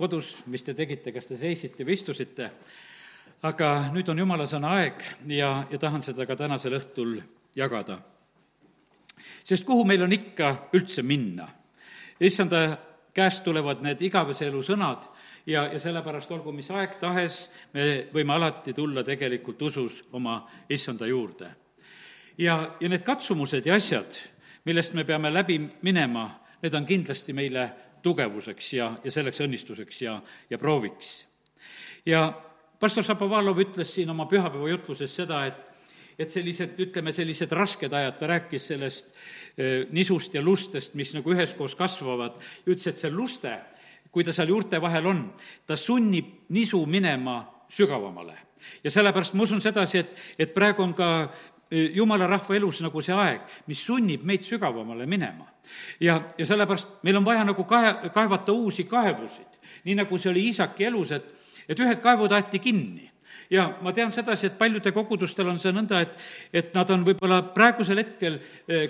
kodus, mis te tegite, kas te seisite või istusite, aga nüüd on jumala sõna aeg ja, ja tahan seda ka tänasel õhtul jagada. sest kuhu meil on ikka üldse minna? issanda käest tulevad need igavese elu sõnad ja, ja sellepärast olgu mis aeg tahes, me võime alati tulla tegelikult usus oma issanda juurde. ja, ja need katsumused ja asjad, millest me peame läbi minema, need on kindlasti meile tugevuseks ja, ja selleks õnnistuseks ja, ja prooviks. ja pastor Šapovalov ütles siin oma pühapäeva jutluses seda, et et sellised, ütleme, sellised rasked ajad, ta rääkis sellest eh, nisust ja lustest, mis nagu üheskoos kasvavad, ja ütles, et see luste, kui ta seal juurte vahel on, ta sunnib nisu minema sügavamale. ja sellepärast ma usun sedasi, et, et praegu on ka jumala rahva elus nagu see aeg, mis sunnib meid sügavamale minema. ja, ja sellepärast meil on vaja nagu kae-, kaevata uusi kaevusid, nii nagu see oli Iisaki elus, et et ühed kaevud aeti kinni ja ma tean sedasi, et paljude kogudustel on see nõnda, et, et nad on võib-olla praegusel hetkel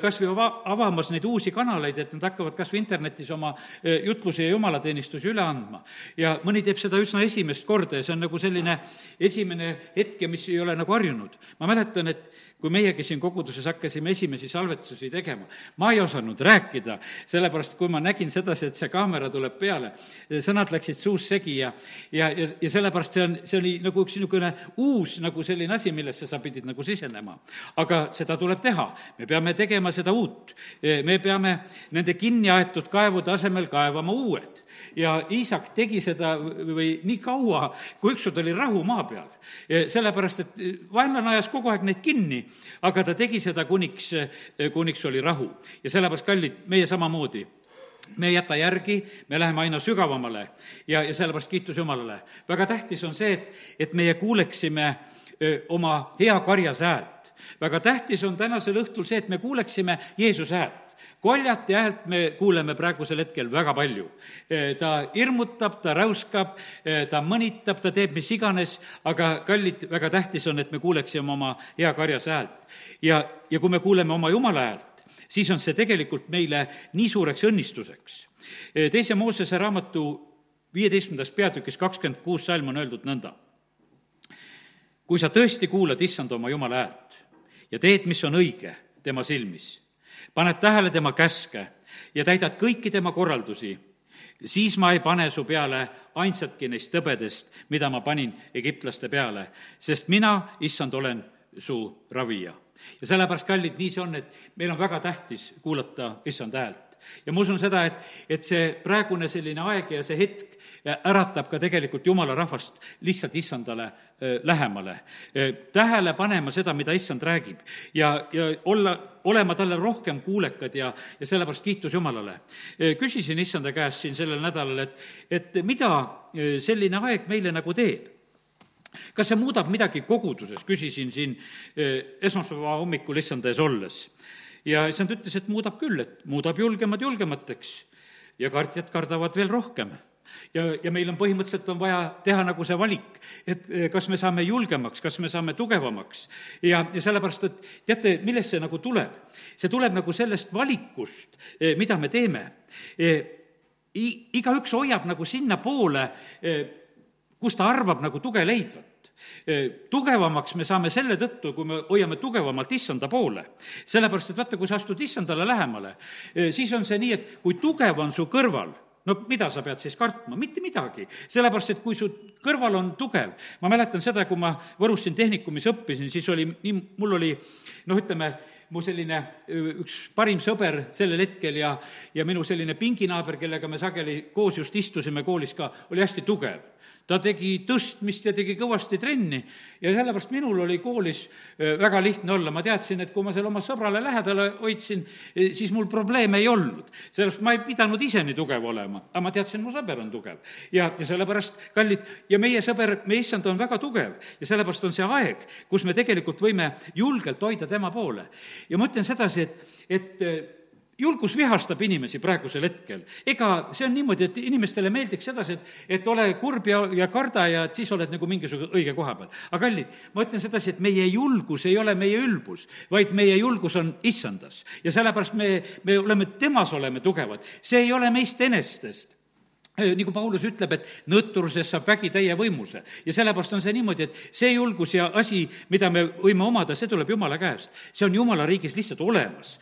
kas või ava, avamas neid uusi kanaleid, et nad hakkavad kas või internetis oma jutlusi ja jumalateenistusi üle andma. ja mõni teeb seda üsna esimest korda ja see on nagu selline esimene hetk ja mis ei ole nagu harjunud. ma mäletan, et kui meiegi siin koguduses hakkasime esimesi salvetusi tegema, ma ei osanud rääkida, sellepärast kui ma nägin sedasi, et see kaamera tuleb peale, sõnad läksid suus segi ja ja, ja, ja sellepärast see on, see oli nagu üks niisugune uus nagu selline asi, millesse sa pidid nagu sisenema. aga seda tuleb teha, me peame tegema seda uut. me peame nende kinni aetud kaevude asemel kaevama uued ja Iisak tegi seda või nii kaua, kui ükskord oli rahu maa peal. sellepärast, et vaenlane ajas kogu aeg neid kinni, aga ta tegi seda kuniks, kuniks oli rahu. ja sellepärast, kallid, meie samamoodi me ei jäta järgi, me läheme aina sügavamale ja, ja sellepärast kiitus Jumalale. väga tähtis on see, et, et meie kuuleksime oma hea karjas häält. väga tähtis on tänasel õhtul see, et me kuuleksime Jeesuse häält koljati häält me kuuleme praegusel hetkel väga palju. ta hirmutab, ta räuskab, ta mõnitab, ta teeb mis iganes, aga kallid, väga tähtis on, et me kuuleksime oma hea karjas häält. ja, ja kui me kuuleme oma Jumala häält, siis on see tegelikult meile nii suureks õnnistuseks. teise Moosese raamatu viieteistkümnendas peatükis kakskümmend kuus salm on öeldud nõnda. kui sa tõesti kuulad issand oma Jumala häält ja teed, mis on õige tema silmis paned tähele tema käske ja täidad kõiki tema korraldusi, siis ma ei pane su peale ainsatki neist tõbedest, mida ma panin egiptlaste peale, sest mina, issand, olen su ravija. ja sellepärast, kallid, nii see on, et meil on väga tähtis kuulata issand häält ja ma usun seda, et, et see praegune selline aeg ja see hetk äratab ka tegelikult jumala rahvast lihtsalt issandale lähemale. tähele panema seda, mida issand räägib ja, ja olla, olema talle rohkem kuulekad ja, ja sellepärast kiitus Jumalale. küsisin issanda käest siin sellel nädalal, et, et mida selline aeg meile nagu teeb kas see muudab midagi koguduses, küsisin siin esmaspäeva hommikul issanda ees olles ja issand ütles, et muudab küll, et muudab julgemad julgemateks ja kartjad kardavad veel rohkem ja, ja meil on põhimõtteliselt on vaja teha nagu see valik, et eh, kas me saame julgemaks, kas me saame tugevamaks. ja, ja sellepärast, et teate, millest see nagu tuleb? see tuleb nagu sellest valikust, eh, mida me teeme. Eh, igaüks hoiab nagu sinnapoole, kus ta arvab nagu tuge leidvat tugevamaks me saame selle tõttu, kui me hoiame tugevamalt issanda poole. sellepärast, et vaata, kui sa astud issandale lähemale, siis on see nii, et kui tugev on su kõrval, no mida sa pead siis kartma, mitte midagi. sellepärast, et kui su kõrval on tugev, ma mäletan seda, kui ma Võrus siin tehnikumis õppisin, siis oli nii, mul oli noh, ütleme, mu selline üks parim sõber sellel hetkel ja, ja minu selline pinginaaber, kellega me sageli koos just istusime koolis ka, oli hästi tugev ta tegi tõstmist ja tegi kõvasti trenni ja sellepärast minul oli koolis väga lihtne olla, ma teadsin, et kui ma selle oma sõbrale lähedale hoidsin, siis mul probleeme ei olnud. sellepärast ma ei pidanud ise nii tugev olema, aga ma teadsin, mu sõber on tugev. ja, ja sellepärast, kallid, ja meie sõber, meie issand on väga tugev ja sellepärast on see aeg, kus me tegelikult võime julgelt hoida tema poole. ja ma ütlen sedasi, et, et julgus vihastab inimesi praegusel hetkel. ega see on niimoodi, et inimestele meeldiks sedasi, et, et ole kurb ja, ja karda ja et siis oled nagu mingisuguse õige koha peal. aga kallid, ma ütlen sedasi, et meie julgus ei ole meie ülbus, vaid meie julgus on issandas. ja sellepärast me, me oleme, temas oleme tugevad. see ei ole meist enestest nagu Paulus ütleb, et nõtrusest saab vägi täie võimuse. ja sellepärast on see niimoodi, et see julgus ja asi, mida me võime omada, see tuleb Jumala käest. see on Jumala riigis lihtsalt olemas.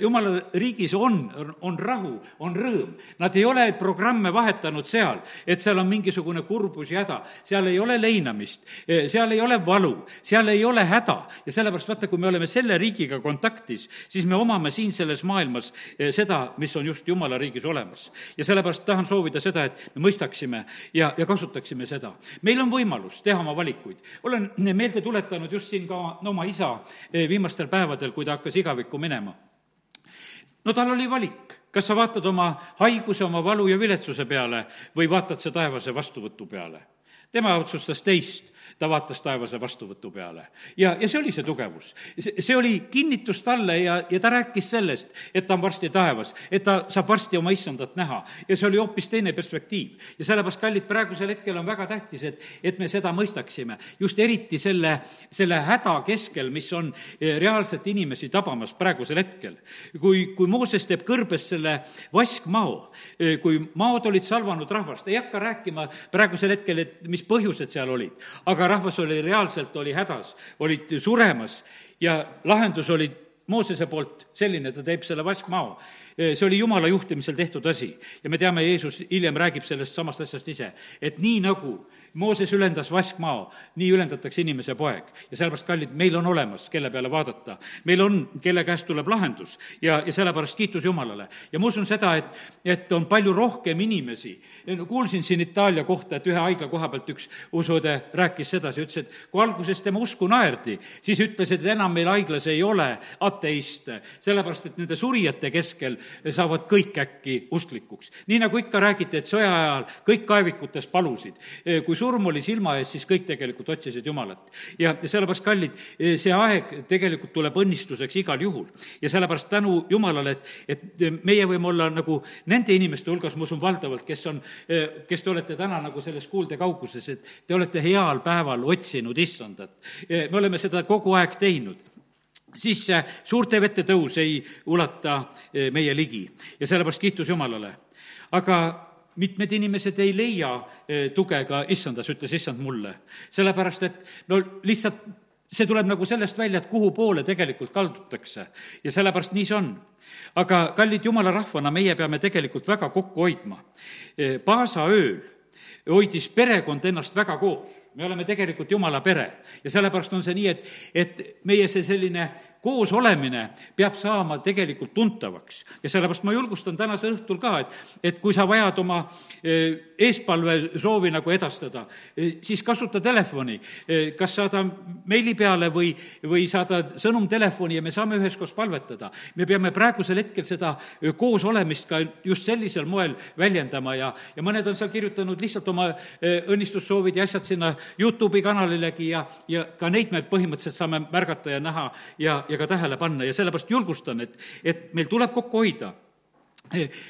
Jumala riigis on, on rahu, on rõõm. Nad ei ole programme vahetanud seal, et seal on mingisugune kurbus ja häda. seal ei ole leinamist, seal ei ole valu, seal ei ole häda. ja sellepärast vaata, kui me oleme selle riigiga kontaktis, siis me omame siin selles maailmas seda, mis on just Jumala riigis olemas. ja sellepärast tahan soovida seda, seda, et me mõistaksime ja, ja kasutaksime seda. meil on võimalus teha oma valikuid. olen meelde tuletanud just siin ka oma isa eh, viimastel päevadel, kui ta hakkas igavikku minema. no tal oli valik kas sa vaatad oma haiguse, oma valu ja viletsuse peale või vaatad sa taevase vastuvõtu peale? tema otsustas teist ta vaatas taevase vastuvõtu peale. ja, ja see oli see tugevus. see oli kinnitus talle ja, ja ta rääkis sellest, et ta on varsti taevas, et ta saab varsti oma issandat näha. ja see oli hoopis teine perspektiiv. ja sellepärast, kallid, praegusel hetkel on väga tähtis, et, et me seda mõistaksime. just eriti selle, selle häda keskel, mis on eh, reaalselt inimesi tabamas praegusel hetkel. kui, kui Mooses teeb kõrbes selle vaskmao, eh, kui maod olid salvanud rahvast, ei hakka rääkima praegusel hetkel, et mis põhjused seal olid, aga aga rahvas oli reaalselt, oli hädas, olid suremas ja lahendus oli Moosese poolt selline, ta teeb selle vaskmao. see oli Jumala juhtimisel tehtud asi ja me teame, Jeesus hiljem räägib sellest samast asjast ise, et nii nagu Mooses ülendas vaskmaa, nii ülendatakse inimese poeg. ja sellepärast, kallid, meil on olemas, kelle peale vaadata. meil on, kelle käest tuleb lahendus ja, ja sellepärast kiitus Jumalale. ja ma usun seda, et, et on palju rohkem inimesi, kuulsin siin Itaalia kohta, et ühe haigla koha pealt üks usuõde rääkis sedasi, ütles, et kui alguses tema usku naerdi, siis ütles, et enam meil haiglas ei ole ateiste, sellepärast et nende surijate keskel saavad kõik äkki usklikuks. nii nagu ikka räägiti, et sõja ajal kõik kaevikutes palusid, kui surm oli silma ees, siis kõik tegelikult otsisid Jumalat. ja, sellepärast, kallid, see aeg tegelikult tuleb õnnistuseks igal juhul. ja sellepärast tänu Jumalale, et, et meie võime olla nagu nende inimeste hulgas, ma usun valdavalt, kes on, kes te olete täna nagu selles kuulde kauguses, et te olete heal päeval otsinud issandat. me oleme seda kogu aeg teinud siis see suurte vete tõus ei ulata meie ligi ja sellepärast kiitus Jumalale. aga mitmed inimesed ei leia eh, tuge ka issandas, ütles issand mulle. sellepärast, et no lihtsalt see tuleb nagu sellest välja, et kuhu poole tegelikult kaldutakse. ja sellepärast nii see on. aga kallid jumala rahvana, meie peame tegelikult väga kokku hoidma. Eh, Paasa ööl hoidis perekond ennast väga koos. me oleme tegelikult jumala pere ja sellepärast on see nii, et, et meie see selline koos olemine peab saama tegelikult tuntavaks. ja sellepärast ma julgustan tänasel õhtul ka, et, et kui sa vajad oma eh, eespalve soovi nagu edastada, eh, siis kasuta telefoni. Eh, kas saada meili peale või, või saada sõnum telefoni ja me saame üheskoos palvetada. me peame praegusel hetkel seda koos olemist ka just sellisel moel väljendama ja, ja mõned on seal kirjutanud lihtsalt oma õnnistussoovid ja asjad sinna Youtube'i kanalilegi ja, ja ka neid me põhimõtteliselt saame märgata ja näha ja, ja ka tähele panna ja sellepärast julgustan, et, et meil tuleb kokku hoida.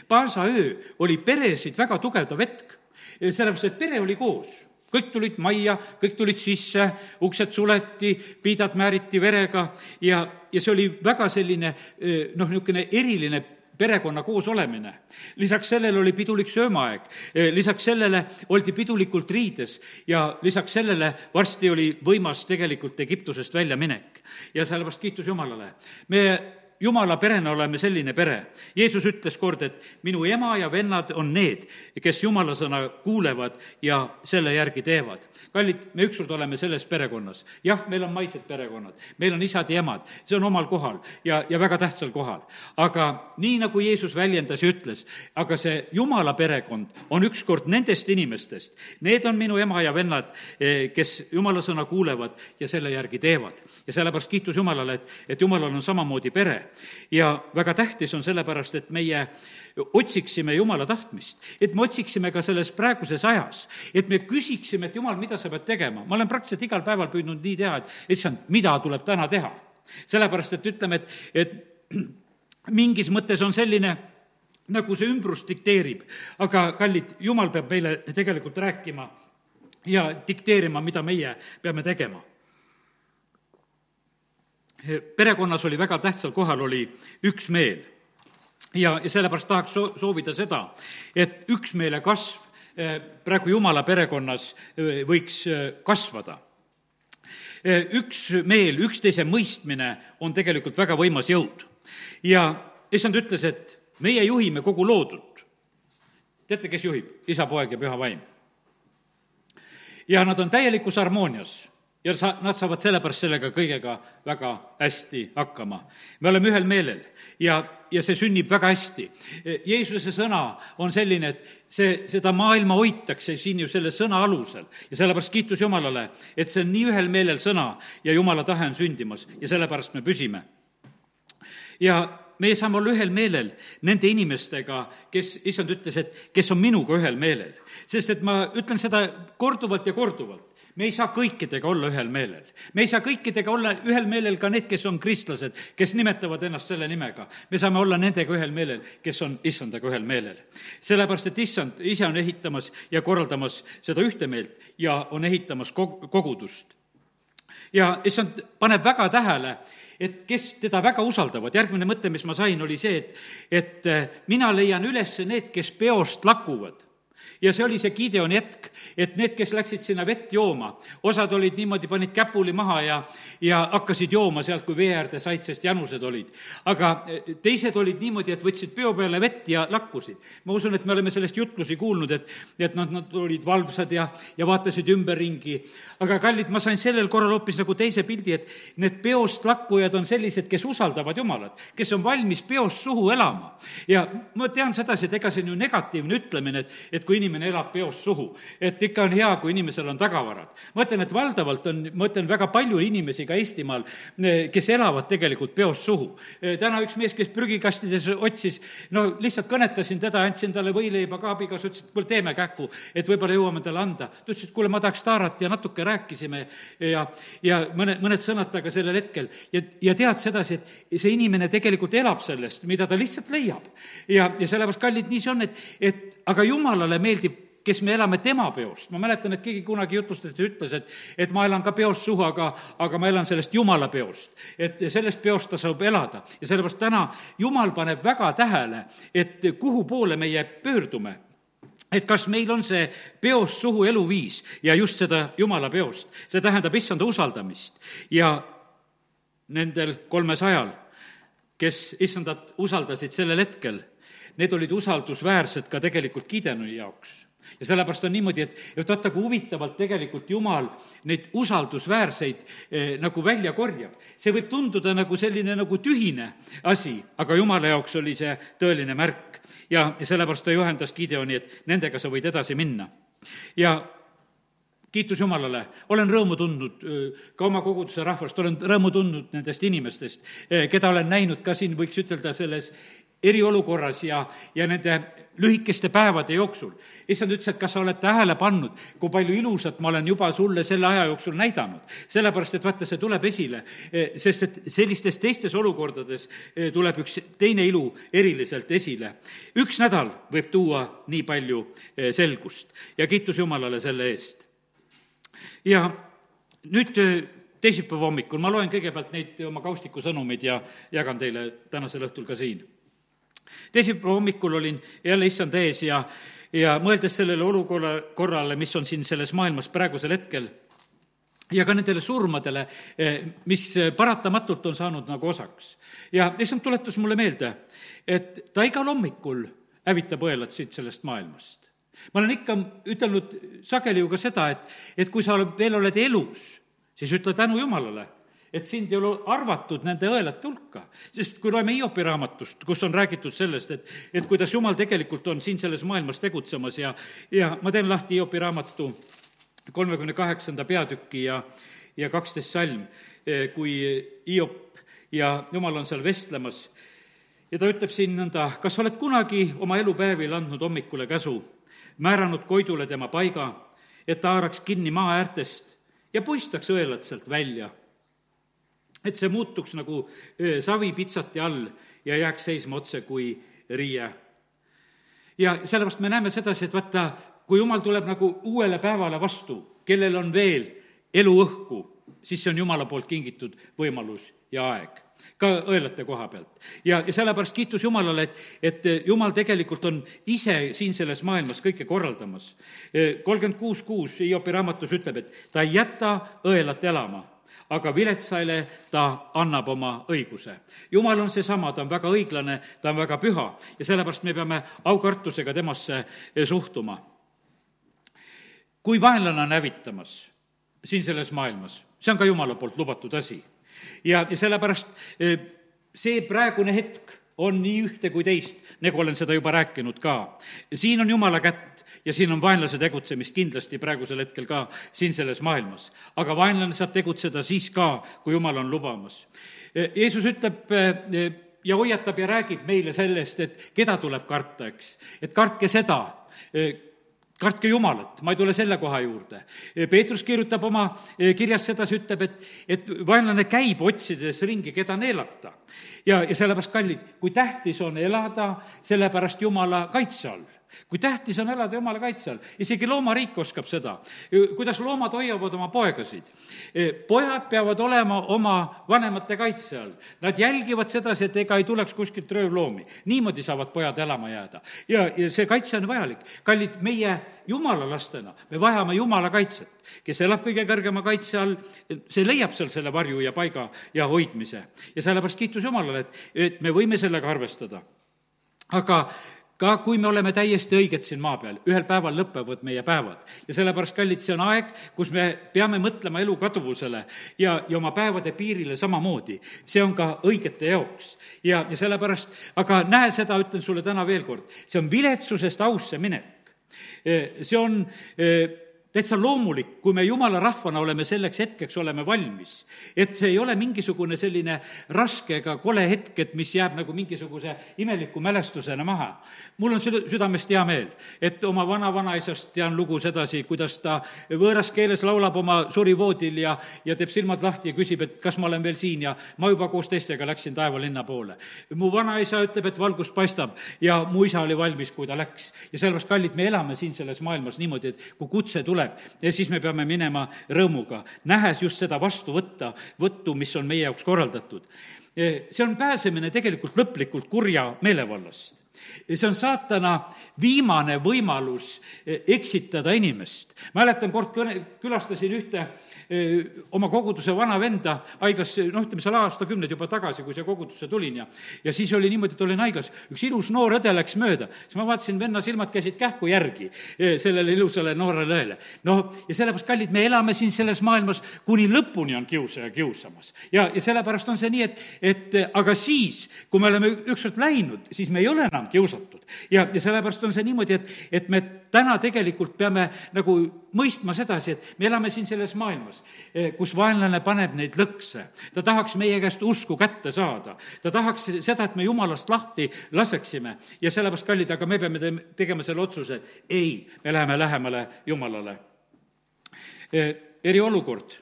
Paasa öö oli peresid väga tugevdav hetk, sellepärast et pere oli koos kõik tulid majja, kõik tulid sisse, uksed suleti, piidad määriti verega ja, ja see oli väga selline noh, niisugune eriline perekonna koosolemine. lisaks sellele oli pidulik söömaaeg, lisaks sellele oldi pidulikult riides ja lisaks sellele varsti oli võimas tegelikult Egiptusest väljaminek. Ja sellepärast kiitus Jumalale. me jumala perena oleme selline pere. Jeesus ütles kord, et minu ema ja vennad on need, kes jumala sõna kuulevad ja selle järgi teevad. kallid, me ükskord oleme selles perekonnas. jah, meil on maised perekonnad, meil on isad ja emad, see on omal kohal ja, ja väga tähtsal kohal. aga nii, nagu Jeesus väljendas ja ütles, aga see jumala perekond on ükskord nendest inimestest, need on minu ema ja vennad, eh, kes jumala sõna kuulevad ja selle järgi teevad. ja sellepärast kiitus Jumalale, et, et Jumalal on samamoodi pere ja väga tähtis on sellepärast, et meie otsiksime Jumala tahtmist, et me otsiksime ka selles praeguses ajas, et me küsiksime, et Jumal, mida sa pead tegema. ma olen praktiliselt igal päeval püüdnud nii teha, et issand, mida tuleb täna teha. sellepärast, et ütleme, et, et mingis mõttes on selline nagu see ümbrus dikteerib, aga kallid, Jumal peab meile tegelikult rääkima ja dikteerima, mida meie peame tegema perekonnas oli väga tähtsal kohal, oli üksmeel. ja, ja sellepärast tahaks so-, soovida seda, et üksmeele kasv praegu jumala perekonnas võiks kasvada üks meel, üksteise mõistmine on tegelikult väga võimas jõud. ja issand ütles, et meie juhime kogu loodut. teate, kes juhib? isa, poeg ja püha vaim. ja nad on täielikus harmoonias ja sa, nad saavad sellepärast sellega kõigega väga hästi hakkama. me oleme ühel meelel ja, ja see sünnib väga hästi. Jeesuse sõna on selline, et see, seda maailma hoitakse siin ju selle sõna alusel ja sellepärast kiitus Jumalale, et see on nii ühel meelel sõna ja Jumala tahe on sündimas ja sellepärast me püsime. ja meie saame olla ühel meelel nende inimestega, kes, issand ütles, et kes on minuga ühel meelel. sest et ma ütlen seda korduvalt ja korduvalt, me ei saa kõikidega olla ühel meelel. me ei saa kõikidega olla ühel meelel ka need, kes on kristlased, kes nimetavad ennast selle nimega. me saame olla nendega ühel meelel, kes on issandaga ühel meelel. sellepärast, et issand ise on ehitamas ja korraldamas seda ühte meelt ja on ehitamas kog-, kogudust. ja issand paneb väga tähele, et kes teda väga usaldavad, järgmine mõte, mis ma sain, oli see, et, et eh, mina leian üles need, kes peost lakuvad ja see oli see Gideoni hetk, et need, kes läksid sinna vett jooma, osad olid niimoodi, panid käpuli maha ja, ja hakkasid jooma sealt, kui vee äärde said, sest janused olid. aga eh, teised olid niimoodi, et võtsid peo peale vett ja lakkusid. ma usun, et me oleme sellest jutlusi kuulnud, et, et nad, nad olid valvsad ja, ja vaatasid ümberringi. aga kallid, ma sain sellel korral hoopis nagu teise pildi, et need peost lakkujad on sellised, kes usaldavad Jumalat, kes on valmis peost suhu elama. ja ma tean sedasi, et ega see on ju negatiivne ütlemine, et, et kui inimene elab peost suhu. et ikka on hea, kui inimesel on tagavarad. ma ütlen, et valdavalt on, ma ütlen, väga palju inimesi ka Eestimaal, kes elavad tegelikult peost suhu. täna üks mees, kes prügikastides otsis, no lihtsalt kõnetasin teda, andsin talle võileiba ka, abikaasa ütles, et kuule, teeme kähku, et võib-olla jõuame talle anda. ta ütles, et kuule, ma tahaks taarat ja natuke rääkisime ja, ja mõne, mõned sõnad temaga sellel hetkel. ja, ja tead sedasi, et see inimene tegelikult elab sellest, mida ta lihtsalt leiab. ja, ja sellepärast, kallid, nii see on, et, et aga jumalale meeldib kes me elame tema peost, ma mäletan, et keegi kunagi jutlustas ja ütles, et, et ma elan ka peost suhu, aga, aga ma elan sellest jumala peost. et sellest peost ta saab elada. Ja sellepärast täna jumal paneb väga tähele, et kuhu poole meie pöördume. Et kas meil on see peost suhu eluviis ja just seda jumala peost, see tähendab issanda usaldamist. Ja nendel kolmesajal, kes issandat usaldasid sellel hetkel need olid usaldusväärsed ka tegelikult Gideoni jaoks ja sellepärast on niimoodi, et, et vaata, kui huvitavalt tegelikult Jumal neid usaldusväärseid eh, nagu välja korjab. see võib tunduda nagu selline nagu tühine asi, aga Jumala jaoks oli see tõeline märk. ja, ja sellepärast ta juhendas Gideoni, et nendega sa võid edasi minna. ja kiitus Jumalale, olen rõõmu tundnud eh, ka oma koguduse rahvast, olen rõõmu tundnud nendest inimestest, eh, keda olen näinud ka siin, võiks ütelda, selles eriolukorras ja, ja nende lühikeste päevade jooksul. issand ütles, et kas sa oled tähele pannud, kui palju ilusat ma olen juba sulle selle aja jooksul näidanud. sellepärast, et vaata, see tuleb esile, eh, sest et sellistes teistes olukordades eh, tuleb üks teine ilu eriliselt esile. üks nädal võib tuua nii palju eh, selgust ja kiitus Jumalale selle eest. ja nüüd teisipäeva hommikul ma loen kõigepealt neid oma kaustiku sõnumeid ja jagan teile tänasel õhtul ka siin teisipäeva hommikul olin jälle issand ees ja, ja mõeldes sellele olukorra, korrale, mis on siin selles maailmas praegusel hetkel, ja ka nendele surmadele, eh, mis paratamatult on saanud nagu osaks. ja issand tuletas mulle meelde, et ta igal hommikul hävitab õelad siit sellest maailmast. ma olen ikka ütelnud sageli ju ka seda, et, et kui sa veel oled elus, siis ütle tänu Jumalale et sind ei ole arvatud nende õelate hulka. sest kui loeme Hiopi raamatust, kus on räägitud sellest, et, et kuidas Jumal tegelikult on siin selles maailmas tegutsemas ja, ja ma teen lahti Hiopi raamatu kolmekümne kaheksanda peatüki ja, ja kaksteist salm, eh, kui Hiop ja Jumal on seal vestlemas ja ta ütleb siin nõnda, kas oled kunagi oma elupäevil andnud hommikule käsu, määranud Koidule tema paiga, et ta haaraks kinni maa äärtest ja puistaks õelad sealt välja et see muutuks nagu savi pitsati all ja jääks seisma otse kui riie. ja sellepärast me näeme sedasi, et vaata, kui jumal tuleb nagu uuele päevale vastu, kellel on veel eluõhku, siis see on Jumala poolt kingitud võimalus ja aeg. ka õelate koha pealt. ja, ja sellepärast kiitus Jumalale, et, et Jumal tegelikult on ise siin selles maailmas kõike korraldamas. kolmkümmend kuus kuus Hiopi raamatus ütleb, et ta ei jäta õelat elama aga viletsaile ta annab oma õiguse. jumal on seesama, ta on väga õiglane, ta on väga püha ja sellepärast me peame aukartusega temasse suhtuma. kui vaenlane on hävitamas siin selles maailmas, see on ka Jumala poolt lubatud asi ja, ja sellepärast e, see praegune hetk on nii ühte kui teist, nagu olen seda juba rääkinud ka. siin on Jumala kätt ja siin on vaenlase tegutsemist kindlasti praegusel hetkel ka siin selles maailmas. aga vaenlane saab tegutseda siis ka, kui Jumal on lubamas. E, Jeesus ütleb e, ja hoiatab ja räägib meile sellest, et keda tuleb karta, eks. et kartke seda kartke Jumalat, ma ei tule selle koha juurde. Peetrus kirjutab oma eh, kirjas sedasi, ütleb, et, et vaenlane käib otsides ringi, keda neelata. ja, ja sellepärast, kallid, kui tähtis on elada sellepärast Jumala kaitse all kui tähtis on elada Jumala kaitse all, isegi loomariik oskab seda, kuidas loomad hoiavad oma poegasid. pojad peavad olema oma vanemate kaitse all, nad jälgivad sedasi, et ega ei tuleks kuskilt röövloomi. niimoodi saavad pojad elama jääda. ja, ja see kaitse on vajalik. kallid, meie Jumala lastena, me vajame Jumala kaitset. kes elab kõige kõrgema kaitse all, see leiab seal selle varju ja paiga ja hoidmise. ja sellepärast kiitus Jumalale, et, et me võime sellega arvestada. aga ka kui me oleme täiesti õiged siin maa peal, ühel päeval lõpevad meie päevad. ja sellepärast, kallid, see on aeg, kus me peame mõtlema elu kaduvusele ja, ja oma päevade piirile samamoodi. see on ka õigete jaoks. ja, ja sellepärast, aga näe seda, ütlen sulle täna veel kord, see on viletsusest ausse minek. see on täitsa loomulik, kui me jumala rahvana oleme selleks hetkeks, oleme valmis. et see ei ole mingisugune selline raske ega kole hetk, et mis jääb nagu mingisuguse imeliku mälestusena maha. mul on süda, südamest hea meel, et oma vana-vanaisast tean lugu sedasi, kuidas ta võõras keeles laulab oma surivoodil ja, ja teeb silmad lahti ja küsib, et kas ma olen veel siin ja ma juba koos teistega läksin taevalinna poole. mu vanaisa ütleb, et valgus paistab ja mu isa oli valmis, kui ta läks. ja sellepärast, kallid, me elame siin selles maailmas niimoodi, et kui kutse tuleb, tuleb. Siis me peame minema rõõmuga, nähes just seda vastu võtta, võttu, mis on meie jaoks korraldatud. see on pääsemine tegelikult lõplikult kurja meelevallast see on saatana viimane võimalus eh, eksitada inimest. mäletan, kord kõne, külastasin ühte eh, oma koguduse vana venda haiglas, noh, ütleme seal aastakümneid juba tagasi, kui siia kogudusse tulin ja ja siis oli niimoodi, et olin haiglas, üks ilus noor õde läks mööda, siis ma vaatasin, venna silmad käisid kähku järgi eh, sellele ilusale noorele õele. noh, ja sellepärast, kallid, me elame siin selles maailmas, kuni lõpuni on kiusaja kiusamas. ja, ja sellepärast on see nii, et, et aga siis, kui me oleme ükskord läinud, siis me ei ole enam kiusatud. ja, ja sellepärast on see niimoodi, et, et me täna tegelikult peame nagu mõistma sedasi, et me elame siin selles maailmas, eh, kus vaenlane paneb neid lõkse. ta tahaks meie käest usku kätte saada. ta tahaks seda, et me jumalast lahti laseksime ja sellepärast, kallid, aga me peame tegema selle otsuse, et ei, me läheme lähemale Jumalale. Eh, eriolukord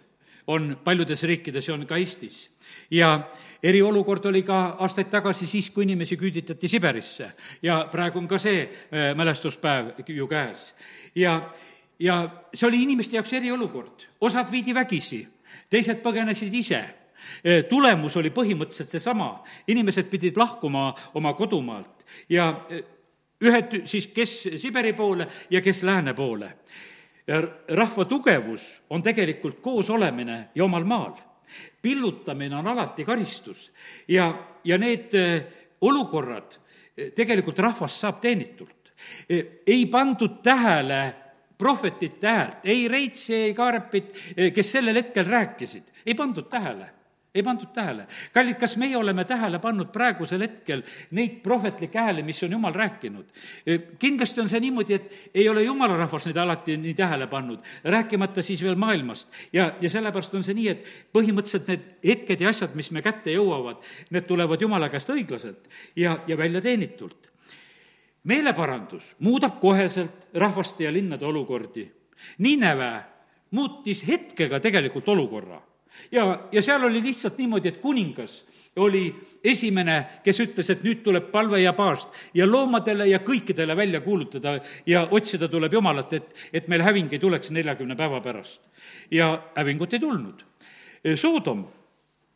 on paljudes riikides ja on ka Eestis ja eriolukord oli ka aastaid tagasi siis, kui inimesi küüditati Siberisse. Ja praegu on ka see äh, mälestuspäev ju käes. ja, ja see oli inimeste jaoks eriolukord, osad viidi vägisi, teised põgenesid ise. Äh, tulemus oli põhimõtteliselt seesama, inimesed pidid lahkuma oma kodumaalt. Ja äh, ühed siis, kes Siberi poole ja kes lääne poole. rahva tugevus on tegelikult koosolemine ja omal maal pillutamine on alati karistus. Ja, ja need eh, olukorrad eh, tegelikult rahvas saab teenitult. Eh, ei pandud tähele prohvetite häält, ei Reitsi, ei Kaarepit, kes sellel hetkel rääkisid, ei pandud tähele ei pandud tähele. kallid, kas meie oleme tähele pannud praegusel hetkel neid prohvetlikke hääli, mis on Jumal rääkinud? kindlasti on see niimoodi, et ei ole Jumala rahvas neid alati nii tähele pannud, rääkimata siis veel maailmast. ja, ja sellepärast on see nii, et põhimõtteliselt need hetked ja asjad, mis me kätte jõuavad, need tulevad Jumala käest õiglaselt ja, ja välja teenitult. meeleparandus muudab koheselt rahvaste ja linnade olukordi. Nineve muutis hetkega tegelikult olukorra ja, ja seal oli lihtsalt niimoodi, et kuningas oli esimene, kes ütles, et nüüd tuleb palve ja paast ja loomadele ja kõikidele välja kuulutada ja otsida tuleb Jumalat, et, et meil häving ei tuleks neljakümne päeva pärast. ja hävingut ei tulnud. Soodom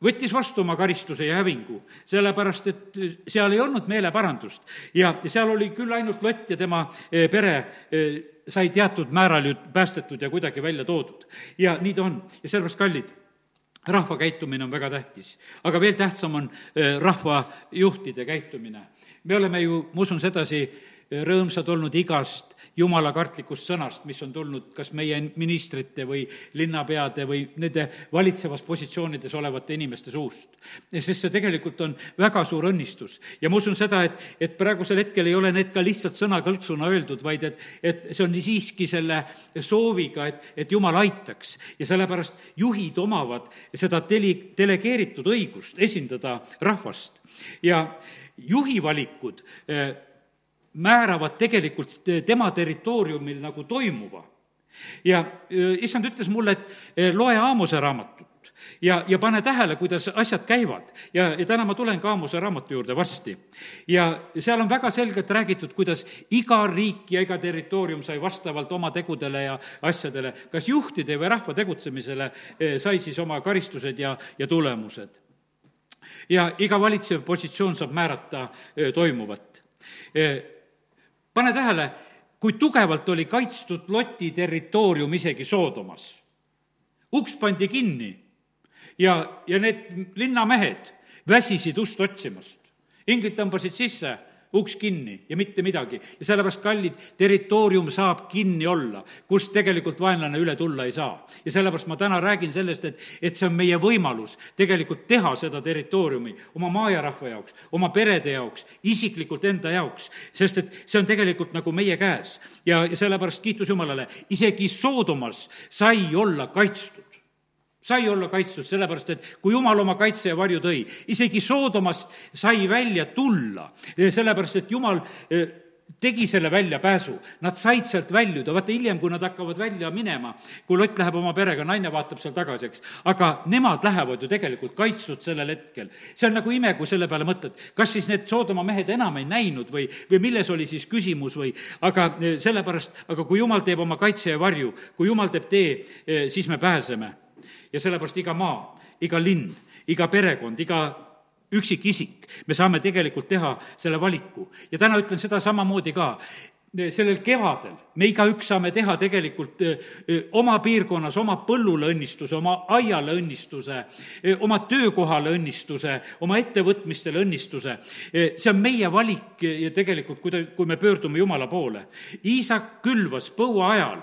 võttis vastu oma karistuse ja hävingu, sellepärast et seal ei olnud meeleparandust. ja seal oli küll ainult Lott ja tema eh, pere eh, sai teatud määral ju päästetud ja kuidagi välja toodud. ja nii ta on ja sellepärast, kallid, rahva käitumine on väga tähtis, aga veel tähtsam on eh, rahvajuhtide käitumine. me oleme ju, ma usun sedasi, rõõmsad olnud igast jumalakartlikust sõnast, mis on tulnud kas meie ministrite või linnapeade või nende valitsevas positsioonides olevate inimeste suust. sest see tegelikult on väga suur õnnistus. ja ma usun seda, et, et praegusel hetkel ei ole need ka lihtsalt sõnakõlksuna öeldud, vaid et, et see on siiski selle sooviga, et, et jumal aitaks. ja sellepärast juhid omavad seda deli-, delegeeritud õigust esindada rahvast. ja juhi valikud eh, määravad tegelikult tema territooriumil nagu toimuva. ja issand ütles mulle, et e, loe Aamose raamatut ja, ja pane tähele, kuidas asjad käivad. ja, ja täna ma tulen ka Aamose raamatu juurde varsti. ja seal on väga selgelt räägitud, kuidas iga riik ja iga territoorium sai vastavalt oma tegudele ja asjadele, kas juhtide või rahva tegutsemisele e, sai siis oma karistused ja, ja tulemused. ja iga valitsev positsioon saab määrata e, toimuvat pane tähele, kui tugevalt oli kaitstud Loti territoorium isegi Soodomas. uks pandi kinni ja, ja need linnamehed väsisid ust otsimast. inglid tõmbasid sisse uks kinni ja mitte midagi. ja sellepärast, kallid, territoorium saab kinni olla, kust tegelikult vaenlane üle tulla ei saa. ja sellepärast ma täna räägin sellest, et, et see on meie võimalus tegelikult teha seda territooriumi oma maajarahva jaoks, oma perede jaoks, isiklikult enda jaoks, sest et see on tegelikult nagu meie käes. ja, ja sellepärast kiitus Jumalale, isegi Soodomas sai olla kaitstud sai olla kaitstud, sellepärast et kui jumal oma kaitse ja varju tõi, isegi Soodomast sai välja tulla, sellepärast et jumal eh, tegi selle väljapääsu, nad said sealt väljuda, vaata hiljem, kui nad hakkavad välja minema, kui Lott läheb oma perega, naine vaatab seal tagasi, eks, aga nemad lähevad ju tegelikult kaitstud sellel hetkel. see on nagu ime, kui selle peale mõtled, kas siis need Soodoma mehed enam ei näinud või, või milles oli siis küsimus või, aga eh, sellepärast, aga kui jumal teeb oma kaitse ja varju, kui jumal teeb tee, eh, siis me pääseme ja sellepärast iga maa, iga linn, iga perekond, iga üksikisik, me saame tegelikult teha selle valiku. ja täna ütlen seda samamoodi ka, sellel kevadel me igaüks saame teha tegelikult oma piirkonnas, oma põllule õnnistuse, oma aiale õnnistuse, oma töökohale õnnistuse, oma ettevõtmistele õnnistuse. see on meie valik ja tegelikult, kui ta, kui me pöördume Jumala poole. Iisak külvas põua ajal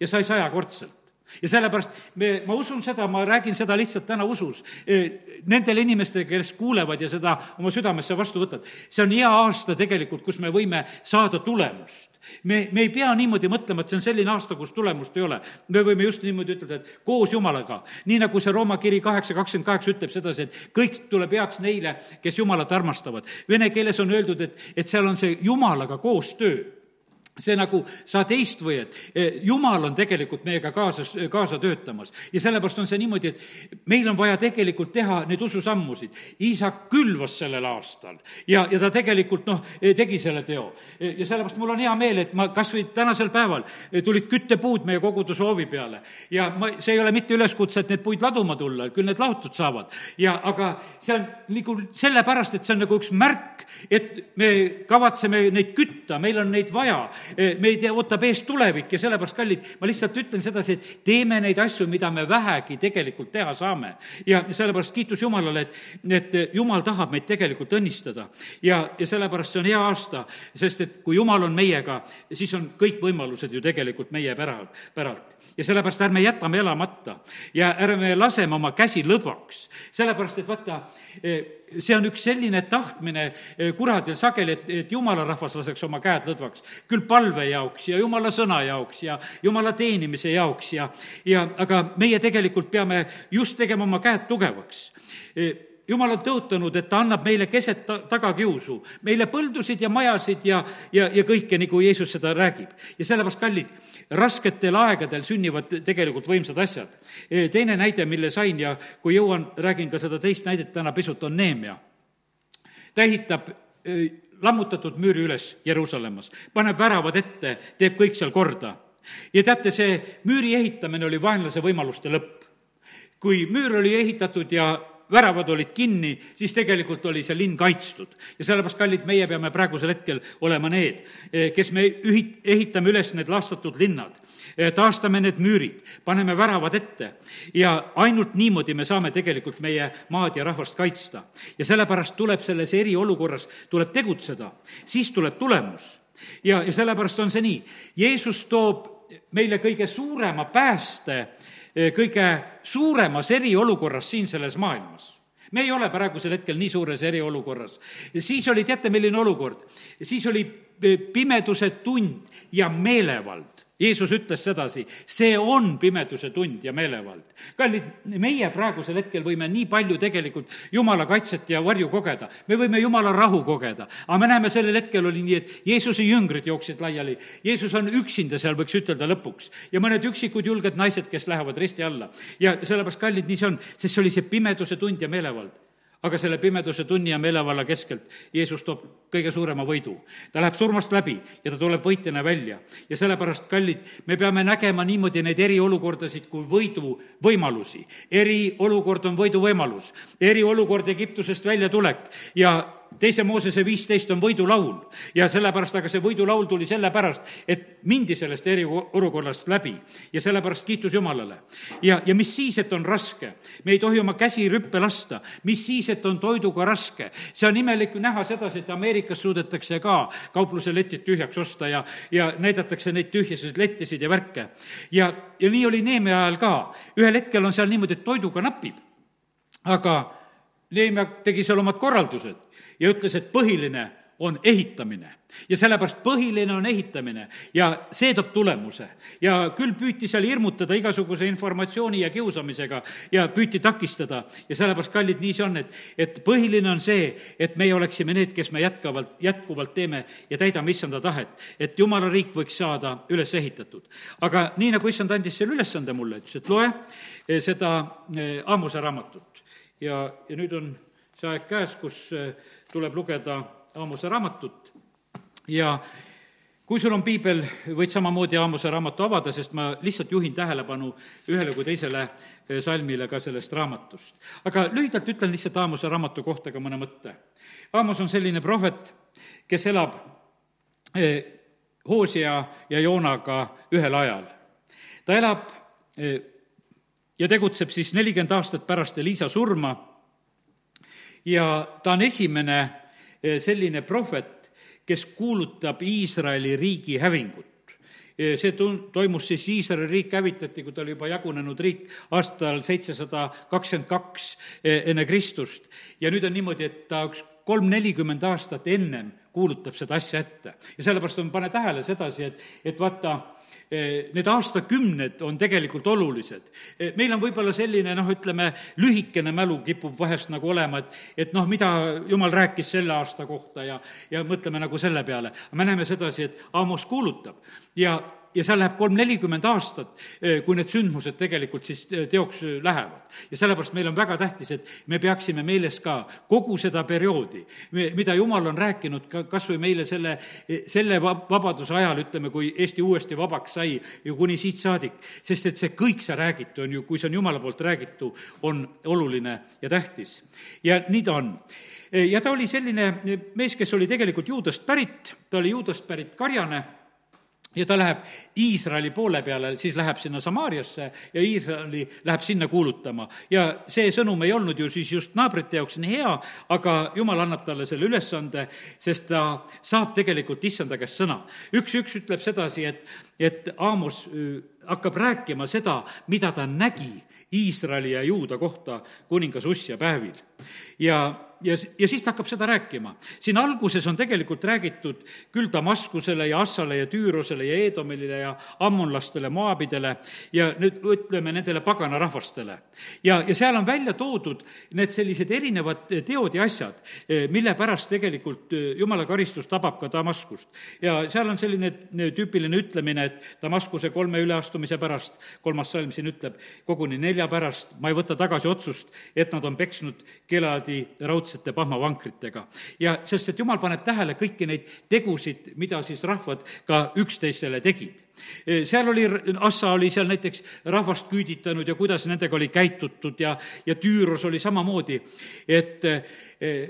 ja sai sajakordselt ja sellepärast me, ma usun seda, ma räägin seda lihtsalt täna usus, e, nendele inimestele, kes kuulevad ja seda oma südamesse vastu võtavad, see on hea aasta tegelikult, kus me võime saada tulemust. me, me ei pea niimoodi mõtlema, et see on selline aasta, kus tulemust ei ole. me võime just niimoodi ütelda, et koos Jumalaga, nii nagu see Rooma kiri kaheksa kakskümmend kaheksa ütleb sedasi, et kõik tuleb heaks neile, kes Jumalat armastavad. Vene keeles on öeldud, et, et seal on see Jumalaga koostöö see nagu sa teist või et jumal on tegelikult meiega kaasas, kaasa töötamas. ja sellepärast on see niimoodi, et meil on vaja tegelikult teha neid ususammusid. Iisak külvas sellel aastal ja, ja ta tegelikult noh, eh, tegi selle teo. Eh, ja sellepärast mul on hea meel, et ma kas või tänasel päeval tulid küttepuud meie koguduse hoovi peale. ja ma, see ei ole mitte üleskutse, et need puid laduma tulla, küll need laotud saavad. ja aga see on nagu sellepärast, et see on nagu üks märk, et me kavatseme neid kütta, meil on neid vaja meid ootab ees tulevik ja sellepärast, kallid, ma lihtsalt ütlen sedasi, et teeme neid asju, mida me vähegi tegelikult teha saame. ja sellepärast kiitus Jumalale, et, et Jumal tahab meid tegelikult õnnistada. ja, ja sellepärast see on hea aasta, sest et kui Jumal on meiega, siis on kõik võimalused ju tegelikult meie pära, päralt. ja sellepärast ärme jätame elamata ja ärme laseme oma käsi lõdvaks, sellepärast et vaata, see on üks selline tahtmine eh, kuradil sageli, et, et jumala rahvas laseks oma käed lõdvaks. küll palve jaoks ja jumala sõna jaoks ja jumala teenimise jaoks ja, ja aga meie tegelikult peame just tegema oma käed tugevaks eh, jumal on tõotanud, et ta annab meile keset ta-, tagakiusu, meile põldusid ja majasid ja, ja, ja kõike, nagu Jeesus seda räägib. ja sellepärast, kallid, rasketel aegadel sünnivad tegelikult võimsad asjad. Teine näide, mille sain ja kui jõuan, räägin ka seda teist näidet täna pisut, on Neemia. ta ehitab e, lammutatud müüri üles Jeruusalemmas, paneb väravad ette, teeb kõik seal korda. ja teate, see müüri ehitamine oli vaenlase võimaluste lõpp. kui müür oli ehitatud ja väravad olid kinni, siis tegelikult oli see linn kaitstud. ja sellepärast, kallid, meie peame praegusel hetkel olema need, kes me ühi-, ehitame üles need laastatud linnad, taastame need müürid, paneme väravad ette ja ainult niimoodi me saame tegelikult meie maad ja rahvast kaitsta. ja sellepärast tuleb selles eriolukorras, tuleb tegutseda, siis tuleb tulemus. ja, ja sellepärast on see nii, Jeesus toob meile kõige suurema pääste kõige suuremas eriolukorras siin selles maailmas me ei ole praegusel hetkel nii suures eriolukorras. siis oli, teate, milline olukord? siis oli pimeduse tund ja meelevald Jeesus ütles sedasi, see on pimeduse tund ja meelevald. kallid, meie praegusel hetkel võime nii palju tegelikult Jumala kaitset ja varju kogeda, me võime Jumala rahu kogeda, aga me näeme, sellel hetkel oli nii, et Jeesuse jüngrid jooksid laiali, Jeesus on üksinda seal, võiks ütelda lõpuks, ja mõned üksikud julged naised, kes lähevad risti alla. ja sellepärast, kallid, nii see on, sest see oli see pimeduse tund ja meelevald aga selle pimeduse tunni ja meelevalla keskelt Jeesus toob kõige suurema võidu. ta läheb surmast läbi ja ta tuleb võitjana välja. ja sellepärast, kallid, me peame nägema niimoodi neid eriolukordasid kui võidu võimalusi. eriolukord on võidu võimalus, eriolukord Egiptusest väljatulek ja teise Moosese viisteist on võidulaul ja sellepärast, aga see võidulaul tuli sellepärast, et mindi sellest eriolukorrast läbi ja sellepärast kiitus Jumalale. ja, ja mis siis, et on raske, me ei tohi oma käsi rüppe lasta, mis siis, et on toiduga raske. see on imelik näha sedasi, et Ameerikas suudetakse ka kaupluse letid tühjaks osta ja, ja näidatakse neid tühjasid lettisid ja värke. ja, ja nii oli Neeme ajal ka, ühel hetkel on seal niimoodi, et toiduga napib, aga Neemia tegi seal omad korraldused ja ütles, et põhiline on ehitamine. ja sellepärast põhiline on ehitamine ja see toob tulemuse. ja küll püüti seal hirmutada igasuguse informatsiooni ja kiusamisega ja püüti takistada ja sellepärast, kallid, nii see on, et, et põhiline on see, et meie oleksime need, kes me jätkavalt, jätkuvalt teeme ja täidame issanda tahet, et jumala riik võiks saada üles ehitatud. aga nii, nagu issand andis selle ülesande mulle, ütles, et loe eh, seda eh, Aamuse raamatut ja, ja nüüd on see aeg käes, kus eh, tuleb lugeda Aamuse raamatut ja kui sul on piibel, võid samamoodi Aamuse raamatu avada, sest ma lihtsalt juhin tähelepanu ühele kui teisele eh, salmile ka sellest raamatust. aga lühidalt ütlen lihtsalt Aamuse raamatu kohta ka mõne mõtte. Aamos on selline prohvet, kes elab eh, Hoosia ja Joonaga ühel ajal. ta elab ja tegutseb siis nelikümmend aastat pärast Elisa surma ja ta on esimene eh, selline prohvet, kes kuulutab Iisraeli riigi hävingut eh, see tun-, toimus siis, Iisraeli riik hävitati, kui ta oli juba jagunenud riik, aastal seitsesada kakskümmend kaks eh, enne Kristust. ja nüüd on niimoodi, et ta üks kolm-nelikümmend aastat ennem kuulutab seda asja ette. ja sellepärast on, pane tähele sedasi, et, et vaata, need aastakümned on tegelikult olulised. Eh, meil on võib-olla selline noh, ütleme, lühikene mälu kipub vahest nagu olema, et, et noh, mida jumal rääkis selle aasta kohta ja, ja mõtleme nagu selle peale. me näeme sedasi, et Amos kuulutab ja ja seal läheb kolm-nelikümmend aastat, eh, kui need sündmused tegelikult siis eh, teoks eh, lähevad. ja sellepärast meil on väga tähtis, et me peaksime meeles ka kogu seda perioodi, mida Jumal on rääkinud ka kas või meile selle, selle vabaduse ajal, ütleme, kui Eesti uuesti vabaks sai ju kuni siit saadik. sest et see kõik, see räägitu on ju, kui see on Jumala poolt räägitu, on oluline ja tähtis. ja nii ta on ja ta oli selline mees, kes oli tegelikult juudast pärit, ta oli juudast pärit karjane ja ta läheb Iisraeli poole peale, siis läheb sinna Samaariasse ja Iisraeli läheb sinna kuulutama. ja see sõnum ei olnud ju siis just naabrite jaoks nii hea, aga jumal annab talle selle ülesande, sest ta saab tegelikult issanda käest sõna. üks, üks ütleb sedasi, et, et Aamos äh, hakkab rääkima seda, mida ta nägi Iisraeli ja Juuda kohta kuningas Ussia päevil. ja ja, ja siis ta hakkab seda rääkima. siin alguses on tegelikult räägitud küll Damaskusele ja Assale ja Tüürosele ja Eedomile ja ammonlastele, moabidele ja nüüd ütleme nendele paganarahvastele. ja, ja seal on välja toodud need sellised erinevad teod ja asjad, mille pärast tegelikult jumala karistus tabab ka Damaskust. ja seal on selline tüüpiline ütlemine, et Damaskuse kolme üleastumise pärast, kolmas salm siin ütleb, koguni nelja pärast ma ei võta tagasi otsust, et nad on peksnud Geladi raudsete pahmavankritega. ja sest, et jumal paneb tähele kõiki neid tegusid, mida siis rahvad ka üksteisele tegid seal oli, Assa oli seal näiteks rahvast küüditanud ja kuidas nendega oli käitutud ja, ja Tüüros oli samamoodi, et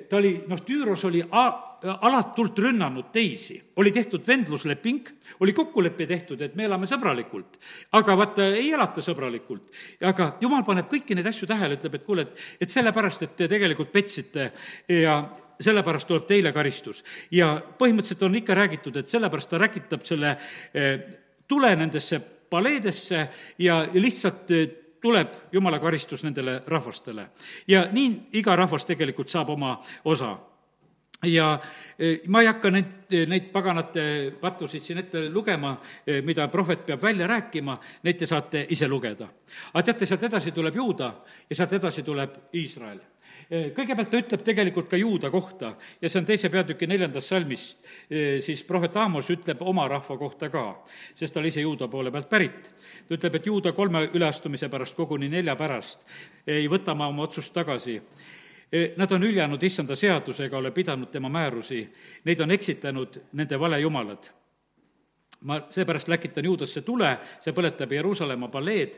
ta oli, noh, Tüüros oli a-, alatult rünnanud teisi, oli tehtud vendlusleping, oli kokkulepe tehtud, et me elame sõbralikult. aga vaata, ei elata sõbralikult. aga jumal paneb kõiki neid asju tähele, ütleb, et kuule, et, et sellepärast, et te tegelikult petsite ja sellepärast tuleb teile karistus. ja põhimõtteliselt on ikka räägitud, et sellepärast ta räkitab selle eh, tule nendesse paleedesse ja lihtsalt tuleb jumala karistus nendele rahvastele. ja nii iga rahvas tegelikult saab oma osa ja e, ma ei hakka neid, neid paganate pattusid siin ette lugema, e, mida prohvet peab välja rääkima, neid te saate ise lugeda. aga teate, sealt edasi tuleb Juuda ja sealt edasi tuleb Iisrael e, kõigepealt ta ütleb tegelikult ka Juuda kohta ja see on teise peatüki neljandas salmis, siis prohvet Aamos ütleb oma rahva kohta ka, sest ta oli ise Juuda poole pealt pärit. ta ütleb, et Juuda kolme üleastumise pärast, koguni nelja pärast ei võta ma oma otsust tagasi Eh, nad on hüljanud issanda seadusega, ole pidanud tema määrusi, neid on eksitanud nende valejumalad. ma seepärast läkitan juudasse tule, see põletab Jeruusalemma paleed.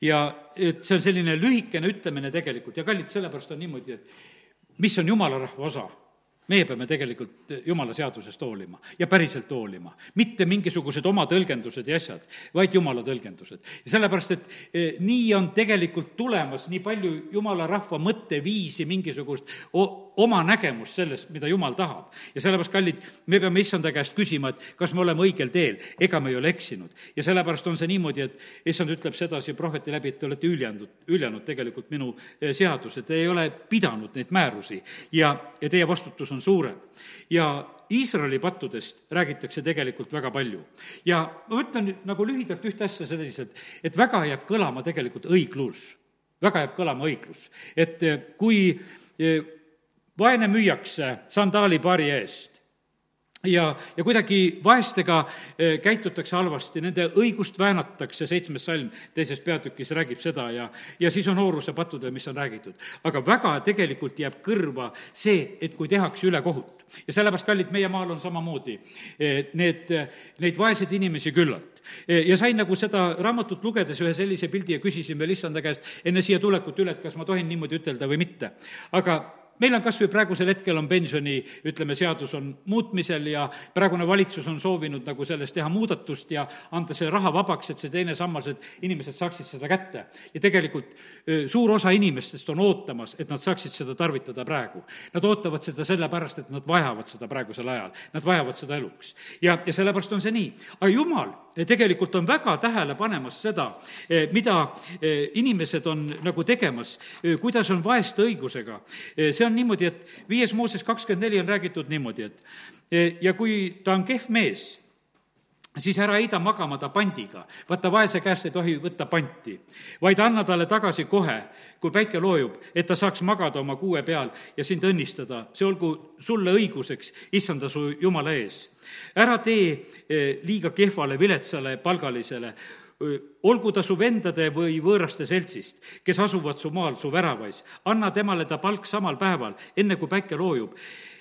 Ja et see on selline lühikene ütlemine tegelikult. Ja kallid, sellepärast on niimoodi, et mis on jumala rahva osa meie peame tegelikult jumala seadusest hoolima ja päriselt hoolima, mitte mingisugused oma tõlgendused ja asjad, vaid jumala tõlgendused. sellepärast, et eh, nii on tegelikult tulemas nii palju jumala rahva mõtteviisi, mingisugust oma nägemust sellest, mida jumal tahab. ja sellepärast, kallid, me peame issanda käest küsima, et kas me oleme õigel teel, ega me ei ole eksinud. ja sellepärast on see niimoodi, et issand ütleb sedasi prohveti läbi, et te olete hüljanud, hüljanud tegelikult minu eh, seaduse, te ei ole pidanud neid määrusi ja, ja teie vastutus on suurem. ja Iisraeli pattudest räägitakse tegelikult väga palju. ja ma ütlen nagu lühidalt ühte asja selliselt, et väga jääb kõlama tegelikult õiglus. väga jääb kõlama õiglus. et eh, kui eh, vaene müüakse sandaalipaari eest ja, ja kuidagi vaestega eh, käitutakse halvasti, nende õigust väänatakse, seitsmes salm teises peatükis räägib seda ja, ja siis on nooruse pattude, mis on räägitud. aga väga tegelikult jääb kõrva see, et kui tehakse ülekohut. ja sellepärast, kallid, meie maal on samamoodi eh, need, neid vaeseid inimesi küllalt. Eh, ja sain nagu seda raamatut lugedes ühe sellise pildi ja küsisin veel issanda käest enne siia tulekut üle, et kas ma tohin niimoodi ütelda või mitte. aga meil on kas või praegusel hetkel on pensioni, ütleme, seadus on muutmisel ja praegune valitsus on soovinud nagu selles teha muudatust ja anda see raha vabaks, et see teine sammas, et inimesed saaksid seda kätte. ja tegelikult suur osa inimestest on ootamas, et nad saaksid seda tarvitada praegu. Nad ootavad seda sellepärast, et nad vajavad seda praegusel ajal, nad vajavad seda eluks. ja, ja sellepärast on see nii. aga jumal tegelikult on väga tähele panemas seda, mida inimesed on nagu tegemas, kuidas on vaeste õigusega. see on niimoodi, et viies Mooses kakskümmend neli on räägitud niimoodi, et ja kui ta on kehv mees, siis ära heida magama ta pandiga. vaata, vaese käest ei tohi võtta panti, vaid anna talle tagasi kohe, kui päike loojub, et ta saaks magada oma kuue peal ja sind õnnistada. see olgu sulle õiguseks, issanda su jumala ees. ära tee e, liiga kehvale, viletsale palgalisele olgu ta su vendade või võõraste seltsist, kes asuvad su maal, su väravais, anna temale ta palk samal päeval, enne kui päike loojub,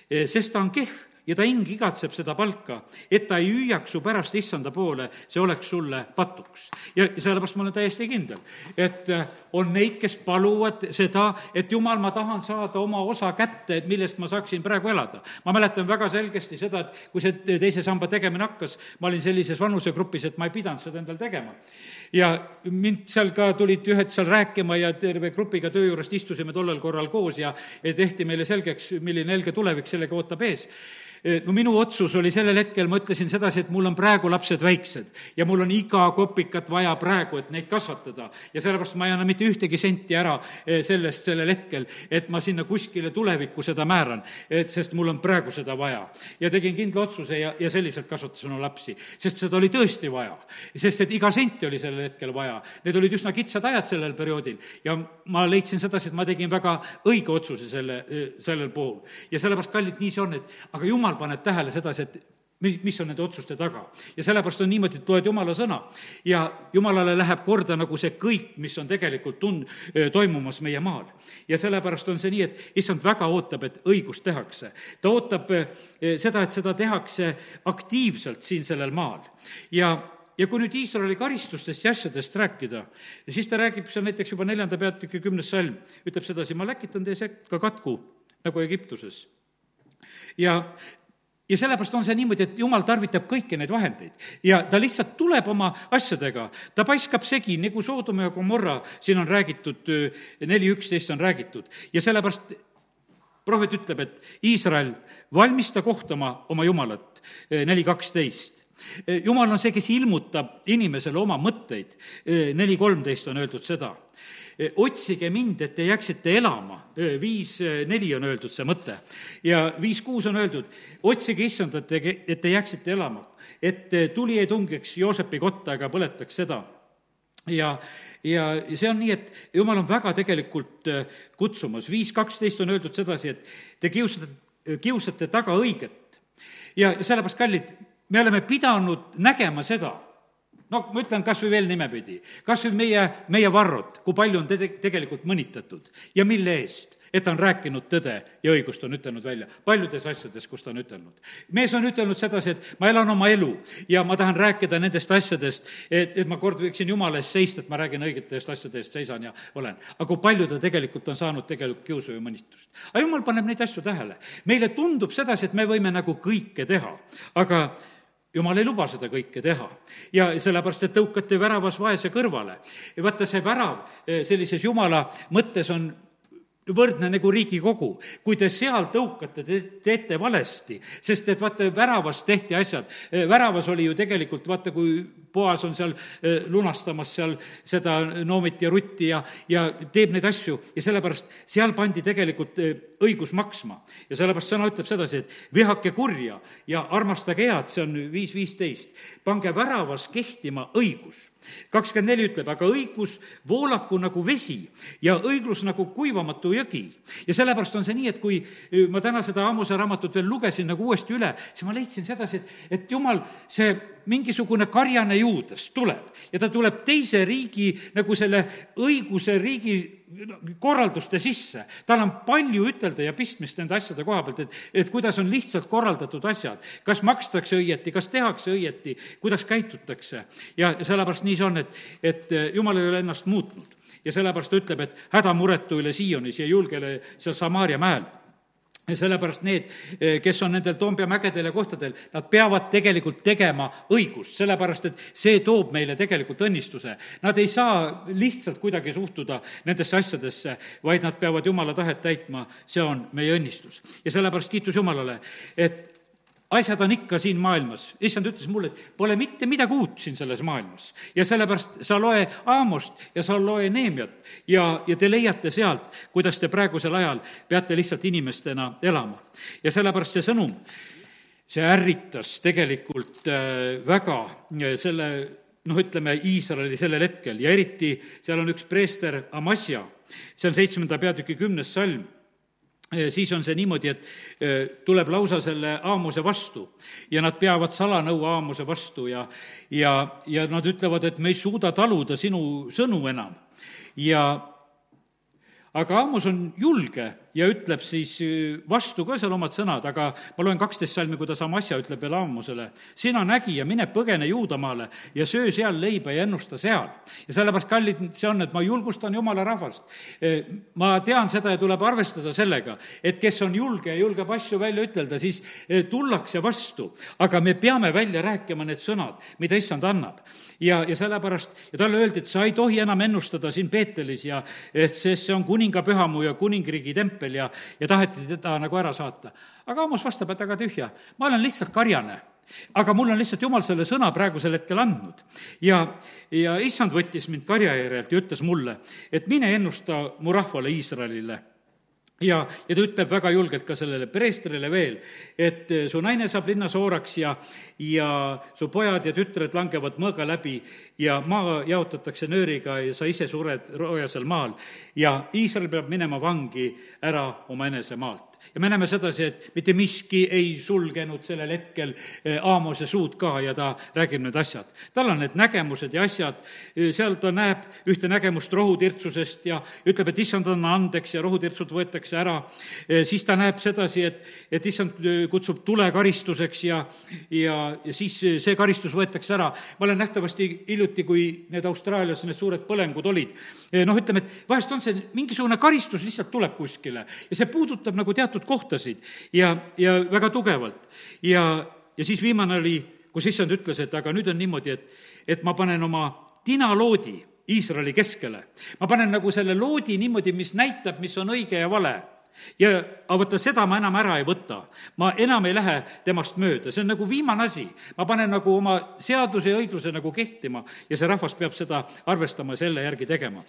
sest ta on kehv ja ta hing igatseb seda palka, et ta ei hüüaks su pärast issanda poole, see oleks sulle patuks. ja sellepärast ma olen täiesti kindel, et äh, on neid, kes paluvad seda, et jumal, ma tahan saada oma osa kätte, millest ma saaksin praegu elada. ma mäletan väga selgesti seda, et kui see teise samba tegemine hakkas, ma olin sellises vanusegrupis, et ma ei pidanud seda endal tegema. ja mind seal ka tulid ühed seal rääkima ja terve grupiga töö juurest istusime tollel korral koos ja tehti meile selgeks, milline helge tulevik sellega ootab ees no minu otsus oli sellel hetkel, ma ütlesin sedasi, et mul on praegu lapsed väiksed ja mul on iga kopikat vaja praegu, et neid kasvatada. ja sellepärast ma ei anna mitte ühtegi senti ära eh, sellest sellel hetkel, et ma sinna kuskile tulevikku seda määran, et sest mul on praegu seda vaja. ja tegin kindla otsuse ja, ja selliselt kasvatasin oma lapsi, sest seda oli tõesti vaja. sest et iga senti oli sellel hetkel vaja. Need olid üsna kitsad ajad sellel perioodil ja ma leidsin sedasi, et ma tegin väga õige otsuse selle, eh, sellel puhul. ja sellepärast, kallid, nii see on, et aga jumal jumal paneb tähele sedasi, et mis, mis on nende otsuste taga. ja sellepärast on niimoodi, et loed jumala sõna ja jumalale läheb korda nagu see kõik, mis on tegelikult tun-, toimumas meie maal. ja sellepärast on see nii, et issand väga ootab, et õigust tehakse. ta ootab seda, et seda tehakse aktiivselt siin sellel maal. ja ja kui nüüd Iisraeli karistustest ja asjadest rääkida, siis ta räägib seal näiteks juba neljanda peatüki kümnes salm, ütleb sedasi, ma läkitan teie sekka katku, nagu Egiptuses. ja ja sellepärast on see niimoodi, et jumal tarvitab kõiki neid vahendeid. Ja ta lihtsalt tuleb oma asjadega, ta paiskab segi, nagu Soodoma ja Gomorra, siin on räägitud, neli üksteist on räägitud. Ja sellepärast prohvet ütleb, et Iisrael, valmista kohtama oma jumalat, neli kaksteist jumal on see, kes ilmutab inimesele oma mõtteid, neli kolmteist on öeldud seda. Otsige mind, et te jääksite elama, viis neli on öeldud see mõte. ja viis kuus on öeldud, otsige issandat, et te jääksite elama, et tuli ei tungeks Joosepi kotta ega põletaks seda. Ja, ja see on nii, et jumal on väga tegelikult kutsumas, viis kaksteist on öeldud sedasi, et te kiusate, kiusate taga õiget. ja sellepärast, kallid, me oleme pidanud nägema seda no ma ütlen kas või veel nimepidi, kas või meie, meie Varrot, kui palju on teda tegelikult mõnitatud ja mille eest et ta on rääkinud tõde ja õigust, on ütelnud välja. paljudes asjades, kus ta on ütelnud. mees on ütelnud sedasi, et ma elan oma elu ja ma tahan rääkida nendest asjadest, et, et ma kord võiksin Jumala eest seista, et ma räägin õigetest asjade eest, seisan ja olen. aga kui palju ta tegelikult on saanud tegelikult kiusu ja mõnitust. aga jumal paneb neid asju tähele. meile tundub sedasi, et me võime nagu kõike teha, aga jumal ei luba seda kõike teha. ja sellepärast, et tõukate väravas vaese kõrvale. vaata, see värav eh, sellises jumala mõttes on võrdne nagu Riigikogu. kui te seal tõukate, te teete valesti, sest et vaata, väravas tehti asjad, eh, väravas oli ju tegelikult, vaata, kui poas on seal eh, lunastamas seal seda Noomit ja Rutti ja, ja teeb neid asju ja sellepärast seal pandi tegelikult eh, õigus maksma. ja sellepärast sõna ütleb sedasi, et vihake kurja ja armastage head, see on viis viisteist. pange väravas kehtima õigus kakskümmend neli ütleb, aga õigus voolaku nagu vesi ja õiglus nagu kuivamatu jõgi. ja sellepärast on see nii, et kui eh, ma täna seda Aamuse raamatut veel lugesin nagu uuesti üle, siis ma leidsin sedasi, et, et jumal, see mingisugune karjane juudas tuleb ja ta tuleb teise riigi nagu selle õiguse riigi korralduste sisse. tal on palju ütelda ja pistmist nende asjade koha pealt, et, et kuidas on lihtsalt korraldatud asjad. kas makstakse õieti, kas tehakse õieti, kuidas käitutakse. ja sellepärast nii see on, et, et jumal ei ole ennast muutnud. ja sellepärast ta ütleb, et hädamuretu üle Siionis ja julgele seal Samaaria mäel ja sellepärast need, eh, kes on nendel Toompea mägedel ja kohtadel, nad peavad tegelikult tegema õigust, sellepärast et see toob meile tegelikult õnnistuse. Nad ei saa lihtsalt kuidagi suhtuda nendesse asjadesse, vaid nad peavad Jumala tahet täitma, see on meie õnnistus. ja sellepärast kiitus Jumalale, et asjad on ikka siin maailmas. issand ütles mulle, et pole mitte midagi uut siin selles maailmas. ja sellepärast sa loe Aamost ja sa loe Neemiat ja, ja te leiate sealt, kuidas te praegusel ajal peate lihtsalt inimestena elama. ja sellepärast see sõnum, see ärritas tegelikult äh, väga äh, selle noh, ütleme Iisraeli sellel hetkel ja eriti seal on üks preester Amasja, see on seitsmenda peatüki kümnes salm siis on see niimoodi, et e, tuleb lausa selle Aamuse vastu ja nad peavad salanõu Aamuse vastu ja, ja, ja nad ütlevad, et me ei suuda taluda sinu sõnu enam. ja aga Aamos on julge ja ütleb siis äh, vastu ka seal omad sõnad, aga ma loen kaksteist salmi, kuidas Amasja ütleb veel Aamusele, sina nägija, mine põgene Juudamaale ja söö seal leiba ja ennusta seal. ja sellepärast, kallid, see on, et ma julgustan jumala rahvast. Äh, ma tean seda ja tuleb arvestada sellega, et kes on julge ja julgeb asju välja ütelda, siis äh, tullakse vastu. aga me peame välja rääkima need sõnad, mida issand annab. ja, ja sellepärast, ja talle öeldi, et sa ei tohi enam ennustada siin Peetelis ja et sest see on kuninga pühamu ja kuningriigi tempel, tempel ja, ja taheti teda nagu ära saata. aga Amos vastab, et aga tühja, ma olen lihtsalt karjane aga mul on lihtsalt jumal selle sõna praegusel hetkel andnud. ja, ja issand võttis mind karja järjelt ja ütles mulle, et mine ennusta mu rahvale Iisraelile ja, ja ta ütleb väga julgelt ka sellele preestrile veel, et eh, su naine saab linnas ooraks ja, ja su pojad ja tütred langevad mõõga läbi ja maa jaotatakse nööriga ja sa ise sured roojasel maal. ja Iisrael peab minema vangi ära oma enese maalt ja me näeme sedasi, et mitte miski ei sulgenud sellel hetkel eh, Aamose suud ka ja ta räägib need asjad. tal on need nägemused ja asjad, eh, seal ta näeb ühte nägemust rohutirtsusest ja ütleb, et issand, anna andeks ja rohutirtsud võetakse ära. Eh, siis ta näeb sedasi, et, et issand kutsub tule karistuseks ja, ja, ja siis see karistus võetakse ära. ma olen nähtavasti hiljuti, kui need Austraalias need suured põlengud olid, noh, ütleme, et vahest on see mingisugune karistus lihtsalt tuleb kuskile ja see puudutab nagu teatud kohtasid ja, ja väga tugevalt. ja, ja siis viimane oli, kus issand ütles, et aga nüüd on niimoodi, et, et ma panen oma tinaloodi Iisraeli keskele. ma panen nagu selle loodi niimoodi, mis näitab, mis on õige ja vale ja aga vaata, seda ma enam ära ei võta. ma enam ei lähe temast mööda, see on nagu viimane asi. ma panen nagu oma seaduse ja õigluse nagu kehtima ja see rahvas peab seda arvestama ja selle järgi tegema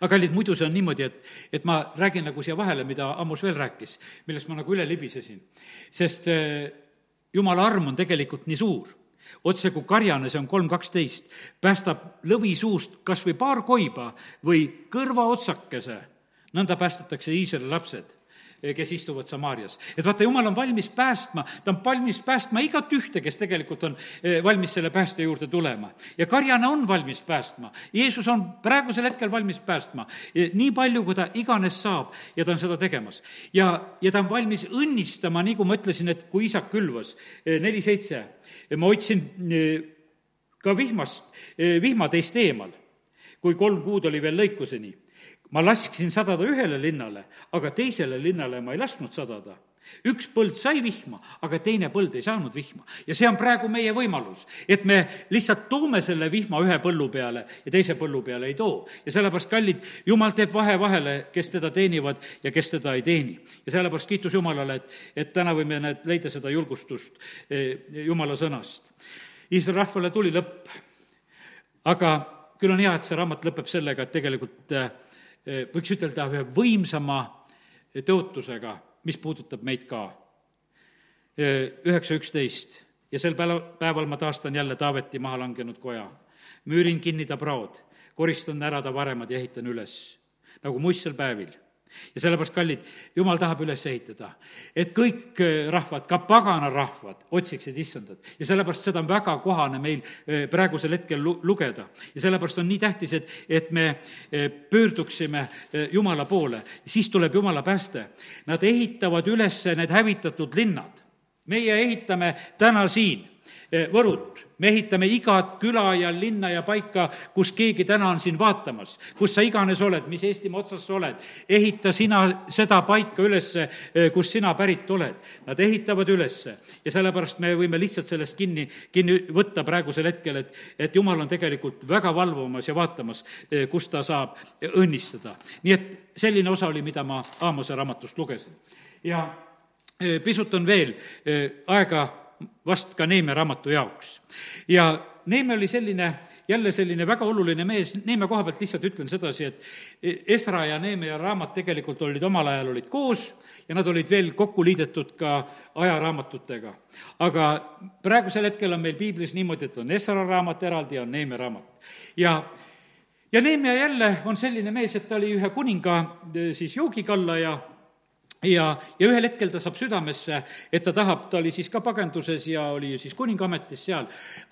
aga kallid, muidu see on niimoodi, et, et ma räägin nagu siia vahele, mida Ammus veel rääkis, millest ma nagu üle libisesin. sest äh, jumala arm on tegelikult nii suur. Otse kui karjane, see on kolm kaksteist, päästab lõvi suust kas või paar koiba või kõrvaotsakese, nõnda päästetakse Iisraeli lapsed. Eh, kes istuvad Samaarias. et vaata, jumal on valmis päästma, ta on valmis päästma igat ühte, kes tegelikult on eh, valmis selle pääste juurde tulema. ja karjane on valmis päästma. Jeesus on praegusel hetkel valmis päästma, eh, nii palju, kui ta iganes saab ja ta on seda tegemas. ja, ja ta on valmis õnnistama, nii kui ma ütlesin, et kui isak külvas, neli seitse, ma otsin ka vihmast, vihmateist eemal, kui kolm kuud oli veel lõikuseni ma lasksin sadada ühele linnale, aga teisele linnale ma ei lasknud sadada. üks põld sai vihma, aga teine põld ei saanud vihma. ja see on praegu meie võimalus, et me lihtsalt toome selle vihma ühe põllu peale ja teise põllu peale ei too. ja sellepärast, kallid, jumal teeb vahe vahele, kes teda teenivad ja kes teda ei teeni. ja sellepärast kiitus Jumalale, et, et täna võime need, leida seda julgustust eh, Jumala sõnast. Iisraeli rahvale tuli lõpp, aga küll on hea, et see raamat lõpeb sellega, et tegelikult äh, võiks ütelda, ühe võimsama tõotusega, mis puudutab meid ka. Eh, üheksa üksteist ja sel päeval, päeval ma taastan jälle Taaveti maha langenud koja. müürin kinni ta praod, koristan ära ta varemad ja ehitan üles, nagu muistsel päevil ja sellepärast, kallid, jumal tahab üles ehitada, et kõik äh, rahvad, ka pagana rahvad, otsiksid issandat. ja sellepärast seda on väga kohane meil äh, praegusel hetkel lu-, lugeda. ja sellepärast on nii tähtis, et, et me äh, pöörduksime Jumala poole, siis tuleb Jumala pääste. Nad ehitavad üles need hävitatud linnad. meie ehitame täna siin Võrut me ehitame igat küla ja linna ja paika, kus keegi täna on sind vaatamas, kus sa iganes oled, mis Eestimaa otsas sa oled, ehita sina seda paika ülesse, eh, kus sina pärit oled. Nad ehitavad ülesse ja sellepärast me võime lihtsalt sellest kinni, kinni võtta praegusel hetkel, et, et jumal on tegelikult väga valvumas ja vaatamas, eh, kus ta saab õnnistada. nii et selline osa oli, mida ma Aamose raamatust lugesin. ja eh, pisut on veel aega vast ka Neeme raamatu jaoks. ja Neeme oli selline jälle selline väga oluline mees, Neeme koha pealt lihtsalt ütlen sedasi, et Esra ja Neeme ja raamat tegelikult olid omal ajal olid koos ja nad olid veel kokku liidetud ka ajaraamatutega. aga praegusel hetkel on meil piiblis niimoodi, et on Esra raamat eraldi ja on Neeme raamat. ja ja Neemia jälle on selline mees, et ta oli ühe kuninga siis joogikalla ja ja, ühel hetkel ta saab südamesse, et ta tahab, ta oli siis ka pagenduses ja oli siis kuningaametis seal,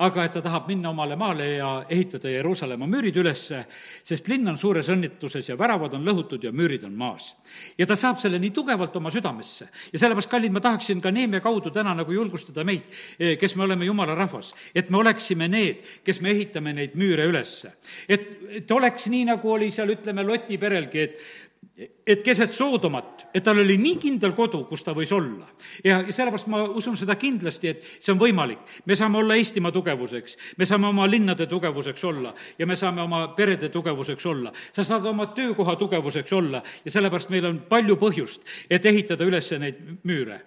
aga et ta tahab minna omale maale ja ehitada Jeruusalemma müürid ülesse, sest linn on suures õnnetuses ja väravad on lõhutud ja müürid on maas. ja ta saab selle nii tugevalt oma südamesse. ja sellepärast, kallid, ma tahaksin ka Neemia kaudu täna nagu julgustada meid, eh, kes me oleme jumala rahvas, et me oleksime need, kes me ehitame neid müüre ülesse. et, et oleks nii, nagu oli seal, ütleme, Loti perelgi, et et keset Soodomat, et tal oli nii kindel kodu, kus ta võis olla. ja, sellepärast ma usun seda kindlasti, et see on võimalik. me saame olla Eestimaa tugevuseks, me saame oma linnade tugevuseks olla ja me saame oma perede tugevuseks olla. sa saad oma töökoha tugevuseks olla ja sellepärast meil on palju põhjust, et ehitada üles neid müüre.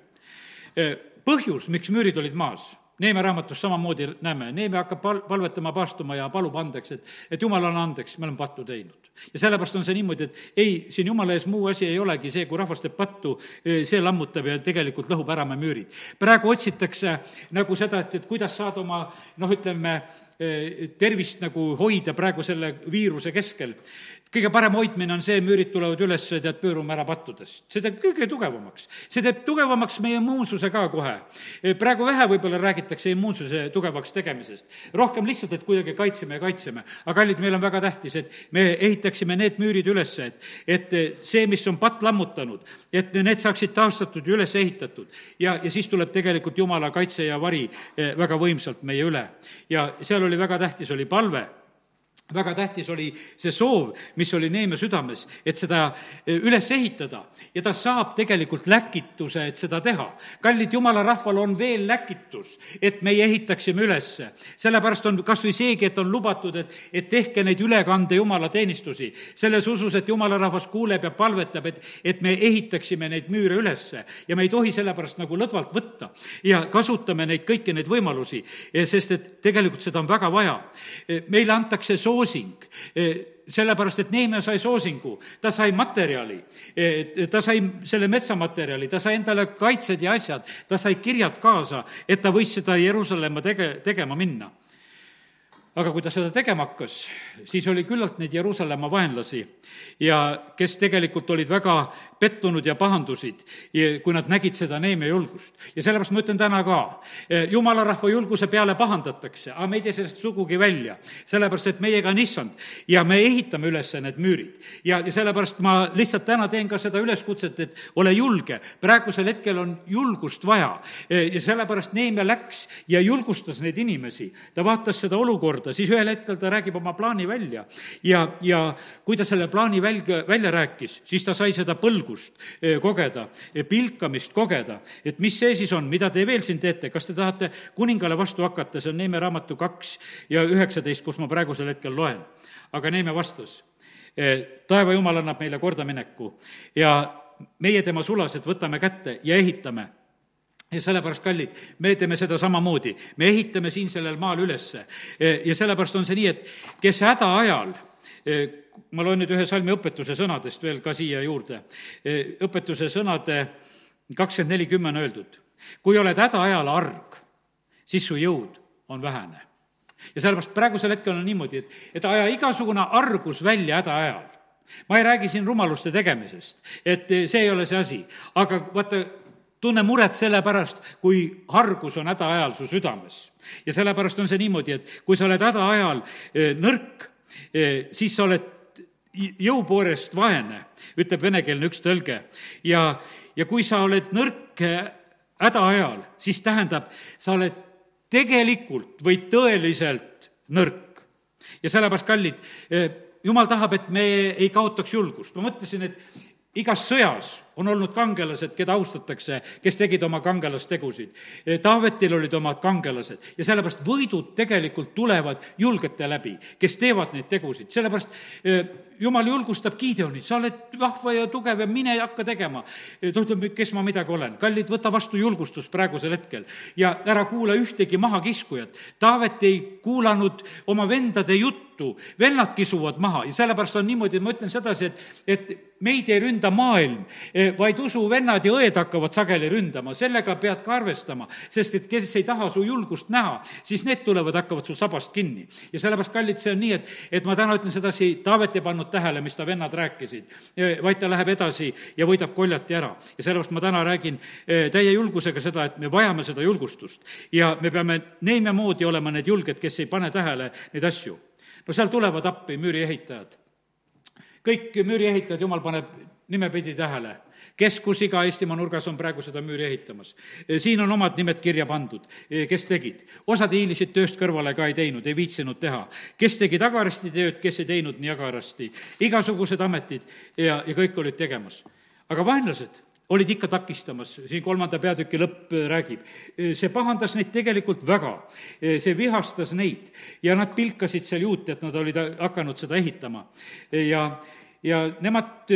põhjus, miks müürid olid maas Neeme raamatus samamoodi näeme, Neeme hakkab pal-, palvetama, paastuma ja palub andeks, et, et jumal, anna andeks, me oleme pattu teinud. ja sellepärast on see niimoodi, et ei, siin jumala ees muu asi ei olegi see, kui rahvas teeb pattu, see lammutab ja tegelikult lõhub ära me müürid. praegu otsitakse nagu seda, et, et kuidas saada oma noh, ütleme, tervist nagu hoida praegu selle viiruse keskel kõige parem hoidmine on see, müürid tulevad üles, tead, pöörume ära pattudest. see teeb kõige tugevamaks. see teeb tugevamaks meie immuunsuse ka kohe. praegu vähe võib-olla räägitakse immuunsuse tugevaks tegemisest. rohkem lihtsalt, et kuidagi kaitseme ja kaitseme. aga kallid, meil on väga tähtis, et me ehitaksime need müürid üles, et, et see, mis on patt lammutanud, et need saaksid taastatud ja üles ehitatud. ja, ja siis tuleb tegelikult Jumala kaitse ja vari eh, väga võimsalt meie üle. ja seal oli väga tähtis, oli palve väga tähtis oli see soov, mis oli Neeme südames, et seda eh, üles ehitada ja ta saab tegelikult läkituse, et seda teha. kallid jumala rahval on veel läkitus, et meie ehitaksime ülesse. sellepärast on kas või seegi, et on lubatud, et, et tehke neid ülekande jumalateenistusi, selles usus, et jumala rahvas kuuleb ja palvetab, et, et me ehitaksime neid müüre ülesse ja me ei tohi sellepärast nagu lõdvalt võtta ja kasutame neid kõiki neid võimalusi, sest et tegelikult seda on väga vaja. meile antakse soov soosing. Sellepärast, et Neemia sai soosingu, ta sai materjali, ta sai selle metsamaterjali, ta sai endale kaitsed ja asjad, ta sai kirjad kaasa, et ta võis seda Jeruusalemma tege-, tegema minna. Aga kui ta seda tegema hakkas, siis oli küllalt neid Jeruusalemma vaenlasi ja kes tegelikult olid väga pettunud ja pahandusid, kui nad nägid seda Neemia julgust. ja sellepärast ma ütlen täna ka, e, jumala rahva julguse peale pahandatakse, aga me ei tee sellest sugugi välja. sellepärast, et meiega on issand ja me ehitame üles need müürid. ja, ja sellepärast ma lihtsalt täna teen ka seda üleskutset, et ole julge, praegusel hetkel on julgust vaja. E, ja sellepärast Neemia läks ja julgustas neid inimesi, ta vaatas seda olukorda, korda, siis ühel hetkel ta räägib oma plaani välja. ja, ja kui ta selle plaani välja, välja rääkis, siis ta sai seda põlgust eh, kogeda, eh, pilkamist kogeda, et mis see siis on, mida te veel siin teete, kas te tahate kuningale vastu hakata, see on Neeme raamatu kaks ja üheksateist, kus ma praegusel hetkel loen. aga Neeme vastas, eh, taeva jumal annab meile kordamineku ja meie tema sulased võtame kätte ja ehitame. Ja sellepärast, kallid, me teeme seda samamoodi, me ehitame siin sellel maal ülesse. Ja sellepärast on see nii, et kes hädaajal e, ma loen nüüd ühe salmi õpetuse sõnadest veel ka siia juurde. E, õpetuse sõnade kakskümmend neli kümme on öeldud. kui oled hädaajal arg, siis su jõud on vähene. ja sellepärast praegusel hetkel on niimoodi, et, et aja igasugune argus välja hädaajal ma ei räägi siin rumaluste tegemisest, et see ei ole see asi, aga vaata, tunne muret selle pärast, kui hargus on hädaajal su südames. ja sellepärast on see niimoodi, et kui sa oled hädaajal eh, nõrk, siis sa oled jõupoorest vaene, ütleb venekeelne üks tõlge. ja, ja kui sa oled nõrk eh, hädaajal, siis tähendab, sa oled tegelikult või tõeliselt nõrk. ja sellepärast, kallid, jumal tahab, et me ei kaotaks julgust. ma mõtlesin, et igas sõjas on olnud kangelased, keda austatakse, kes tegid oma kangelastegusid. Taavetil olid omad kangelased ja sellepärast võidud tegelikult tulevad julgete läbi, kes teevad neid tegusid, sellepärast eh, jumal julgustab Gideonit, sa oled vahva ja tugev ja mine hakka tegema. ta ütleb, kes ma midagi olen. kallid, võta vastu julgustust praegusel hetkel ja ära kuula ühtegi mahakiskujat. Taavet ei kuulanud oma vendade juttu, vennad kisuvad maha ja sellepärast on niimoodi, ma ütlen sedasi, et, et meid ei ründa maailm, eh, vaid usuvennad ja õed hakkavad sageli ründama, sellega pead ka arvestama, sest et kes ei taha su julgust näha, siis need tulevad, hakkavad su sabast kinni. ja sellepärast, kallid, see on nii, et, et ma täna ütlen sedasi, Taavet ei pannud tähele, mis ta vennad rääkisid, vaid ta läheb edasi ja võidab koljati ära. ja sellepärast ma täna räägin eh, täie julgusega seda, et me vajame seda julgustust ja me peame Neemia moodi olema need julged, kes ei pane tähele neid asju. no seal tulevad appi müüriehitajad kõik müüriehitajad, jumal paneb nimepidi tähele, kes kus iga Eestimaa nurgas on praegu seda müüri ehitamas. siin on omad nimed kirja pandud, kes tegid. osad hiilisid tööst kõrvale ka ei teinud, ei viitsinud teha. kes tegi tagarasti tööd, kes ei teinud nii agarasti. igasugused ametid ja, ja kõik olid tegemas. aga vaenlased olid ikka takistamas, siin kolmanda peatüki lõpp räägib. see pahandas neid tegelikult väga, see vihastas neid ja nad pilkasid seal juute, et nad olid hakanud seda ehitama. ja, ja nemad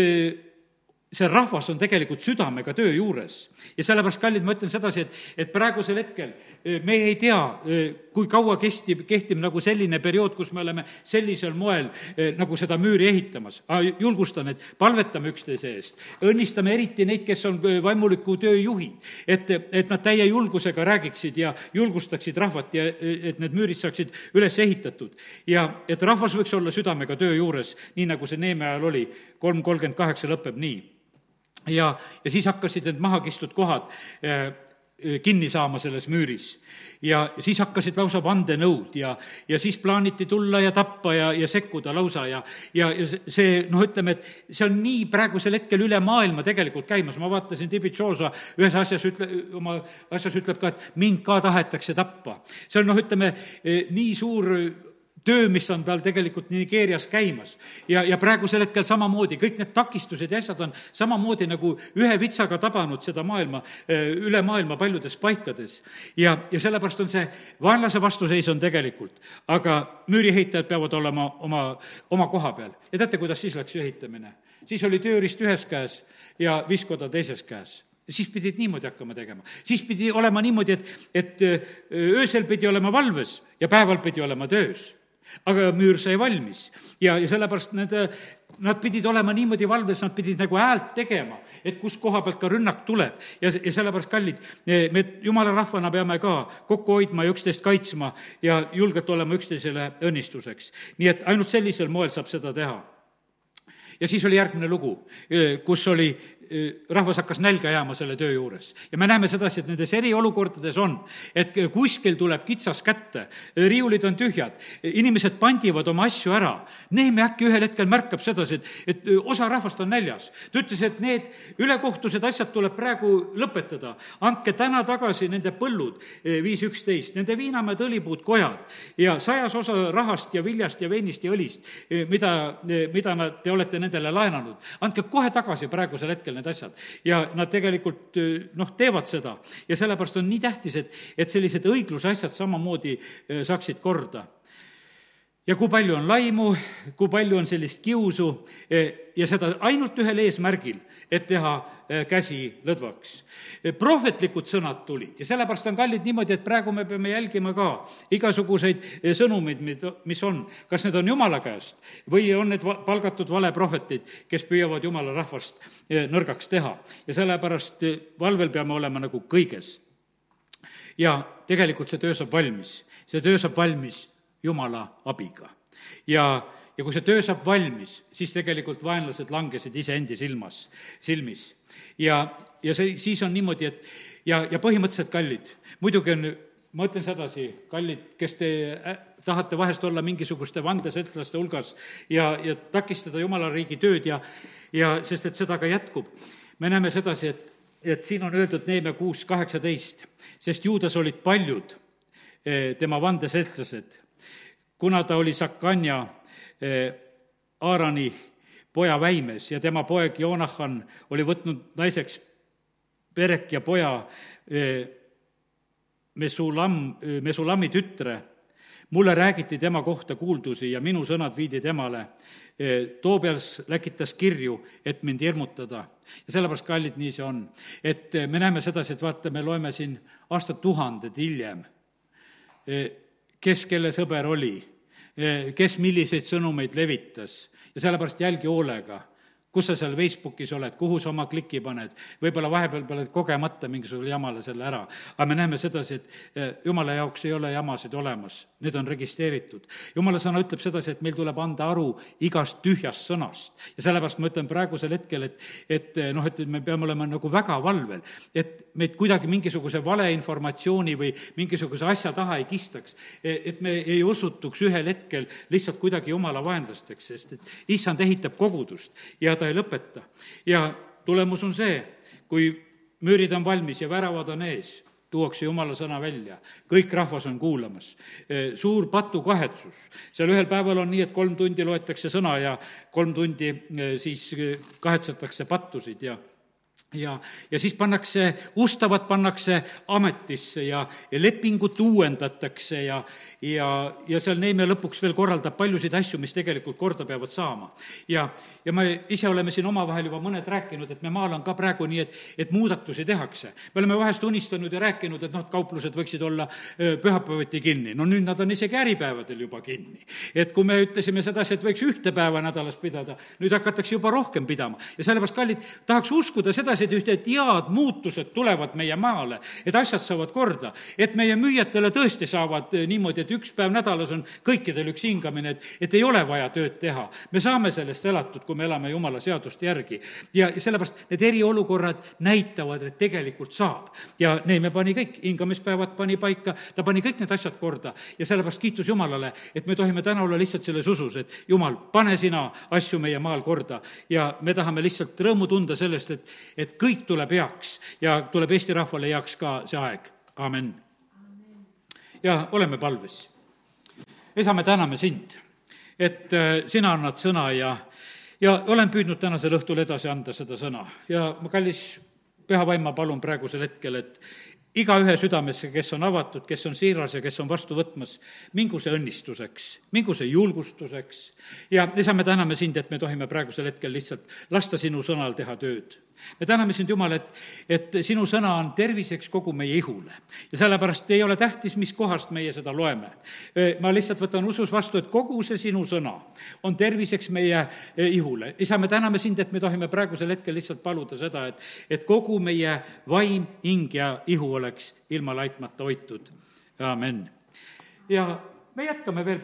see rahvas on tegelikult südamega töö juures. ja sellepärast, kallid, ma ütlen sedasi, et, et praegusel hetkel e, me ei tea, e, kui kaua kestib, kehtib nagu selline periood, kus me oleme sellisel moel e, nagu seda müüri ehitamas. julgustan, et palvetame üksteise eest, õnnistame eriti neid, kes on vaimuliku töö juhid, et, et nad täie julgusega räägiksid ja julgustaksid rahvat ja et need müürid saaksid üles ehitatud. ja et rahvas võiks olla südamega töö juures, nii nagu see Neeme ajal oli, kolm kolmkümmend kaheksa lõpeb nii ja, ja siis hakkasid need maha kistud kohad eh, eh, kinni saama selles müüris. ja siis hakkasid lausa vandenõud ja, ja siis plaaniti tulla ja tappa ja, ja sekkuda lausa ja, ja, ja see, noh, ütleme, et see on nii praegusel hetkel üle maailma tegelikult käimas, ma vaatasin Tibitšoosa ühes asjas ütle, oma asjas ütleb ka, et mind ka tahetakse tappa. see on, noh, ütleme, eh, nii suur töö, mis on tal tegelikult Nigeerias käimas. ja, ja praegusel hetkel samamoodi, kõik need takistused ja asjad on samamoodi nagu ühe vitsaga tabanud seda maailma, eh, üle maailma paljudes paikades. ja, ja sellepärast on see, vaenlase vastuseis on tegelikult, aga müürihehitajad peavad olema oma, oma koha peal. ja teate, kuidas siis läks ehitamine? siis oli tööriist ühes käes ja viskoda teises käes siis pidid niimoodi hakkama tegema. siis pidi olema niimoodi, et, et eh, öösel pidi olema valves ja päeval pidi olema töös aga müür sai valmis ja, ja sellepärast need, nad pidid olema niimoodi valves, nad pidid nagu häält tegema, et kus koha pealt ka rünnak tuleb. ja, ja sellepärast, kallid, me jumala rahvana peame ka kokku hoidma ja üksteist kaitsma ja julgelt olema üksteisele õnnistuseks. nii et ainult sellisel moel saab seda teha ja siis oli järgmine lugu, kus oli rahvas hakkas nälga jääma selle töö juures. ja me näeme sedasi, et nendes eriolukordades on, et kuskil tuleb kitsas kätte, riiulid on tühjad, inimesed pandivad oma asju ära. Neeme äkki ühel hetkel märkab sedasi, et, et osa rahvast on näljas. ta ütles, et need ülekohtused asjad tuleb praegu lõpetada. andke täna tagasi nende põllud, viis üksteist, nende viinamäed, õlipuud, kojad ja sajas osa rahast ja viljast ja veinist ja õlist, mida, mida nad, te olete nendele laenanud. andke kohe tagasi praegusel hetkel need asjad. ja nad tegelikult noh, teevad seda ja sellepärast on nii tähtis, et, et sellised õigluse asjad samamoodi saaksid korda ja kui palju on laimu, kui palju on sellist kiusu ja seda ainult ühel eesmärgil, et teha käsi lõdvaks. prohvetlikud sõnad tulid ja sellepärast on kallid niimoodi, et praegu me peame jälgima ka igasuguseid sõnumeid, mis on, kas need on Jumala käest või on need palgatud valeprohvetid, kes püüavad Jumala rahvast nõrgaks teha. ja sellepärast valvel peame olema nagu kõiges. ja tegelikult see töö saab valmis, see töö saab valmis Jumala abiga. ja, ja kui see töö saab valmis, siis tegelikult vaenlased langesid iseendi silmas, silmis. ja, ja see, siis on niimoodi, et ja, ja põhimõtteliselt kallid, muidugi on, ma ütlen sedasi, kallid, kes te tahate vahest olla mingisuguste vandesõltlaste hulgas ja, ja takistada jumala riigi tööd ja, ja sest et seda ka jätkub. me näeme sedasi, et, et siin on öeldud Neeme kuus kaheksateist, sest juudas olid paljud eh, tema vandesõltlased kuna ta oli Sakanja eh, Aarani poja väimes ja tema poeg Joonahan oli võtnud naiseks Perek ja poja eh, Mesulam, eh, Mesulami tütre, mulle räägiti tema kohta kuuldusi ja minu sõnad viidi temale. Toobias läkitas kirju, et mind hirmutada. ja sellepärast, kallid, nii see on. et me näeme sedasi, et vaata, me loeme siin aastatuhanded hiljem kes kelle sõber oli, kes milliseid sõnumeid levitas. Ja sellepärast jälgi hoolega kus sa seal Facebookis oled, kuhu sa oma kliki paned, võib-olla vahepeal paned kogemata mingisugusele jamale selle ära. aga me näeme sedasi, et eh, jumala jaoks ei ole jamasid olemas, need on registreeritud. jumala sõna ütleb sedasi, et meil tuleb anda aru igast tühjast sõnast. ja sellepärast ma ütlen praegusel hetkel, et, et eh, noh, et me peame olema nagu väga valvel, et meid kuidagi mingisuguse valeinformatsiooni või mingisuguse asja taha ei kistaks. E, et me ei osutuks ühel hetkel lihtsalt kuidagi jumala vaenlasteks, sest et issand ehitab kogudust ja ta ta ei lõpeta. ja tulemus on see, kui müürid on valmis ja väravad on ees, tuuakse jumala sõna välja, kõik rahvas on kuulamas. Suur patukahetsus, seal ühel päeval on nii, et kolm tundi loetakse sõna ja kolm tundi siis kahetsetakse pattusid ja ja, ja siis pannakse, ustavad pannakse ametisse ja, ja lepingut uuendatakse ja, ja, ja seal Neeme lõpuks veel korraldab paljusid asju, mis tegelikult korda peavad saama. ja, ja me ise oleme siin omavahel juba mõned rääkinud, et me maal on ka praegu nii, et, et muudatusi tehakse. me oleme vahest unistanud ja rääkinud, et noh, et kauplused võiksid olla pühapäeviti kinni. no nüüd nad on isegi äripäevadel juba kinni. et kui me ütlesime sedasi, et võiks ühte päeva nädalas pidada, nüüd hakatakse juba rohkem pidama. ja sellepärast, kallid, tahaks uskuda sedasi, et ühte, head muutused tulevad meie maale, et asjad saavad korda, et meie müüjatele tõesti saavad niimoodi, et üks päev nädalas on kõikidel üks hingamine, et, et ei ole vaja tööd teha. me saame sellest elatud, kui me elame Jumala seaduste järgi. ja, ja sellepärast need eriolukorrad näitavad, et tegelikult saab. ja Neeme pani kõik, hingamispäevad pani paika, ta pani kõik need asjad korda ja sellepärast kiitus Jumalale, et me tohime täna olla lihtsalt selles usus, et Jumal, pane sina asju meie maal korda ja me tahame lihtsalt rõõmu tunda sellest, et, et kõik tuleb heaks ja tuleb Eesti rahvale heaks ka see aeg, amen. ja oleme palves. Isa, me täname sind, et äh, sina annad sõna ja, ja olen püüdnud tänasel õhtul edasi anda seda sõna. Ja ma, kallis püha vaim, ma palun praegusel hetkel, et igaühe südamesse, kes on avatud, kes on siiras ja kes on vastu võtmas, mingu see õnnistuseks, mingu see julgustuseks. Ja isa, me täname sind, et me tohime praegusel hetkel lihtsalt lasta sinu sõnal teha tööd me täname sind, Jumal, et, et sinu sõna on terviseks kogu meie ihule. ja sellepärast ei ole tähtis, mis kohast meie seda loeme. ma lihtsalt võtan usus vastu, et kogu see sinu sõna on terviseks meie ihule. isa, me täname sind, et me tohime praegusel hetkel lihtsalt paluda seda, et, et kogu meie vaim, hing ja ihu oleks ilma laitmata hoitud. amin. ja me jätkame veel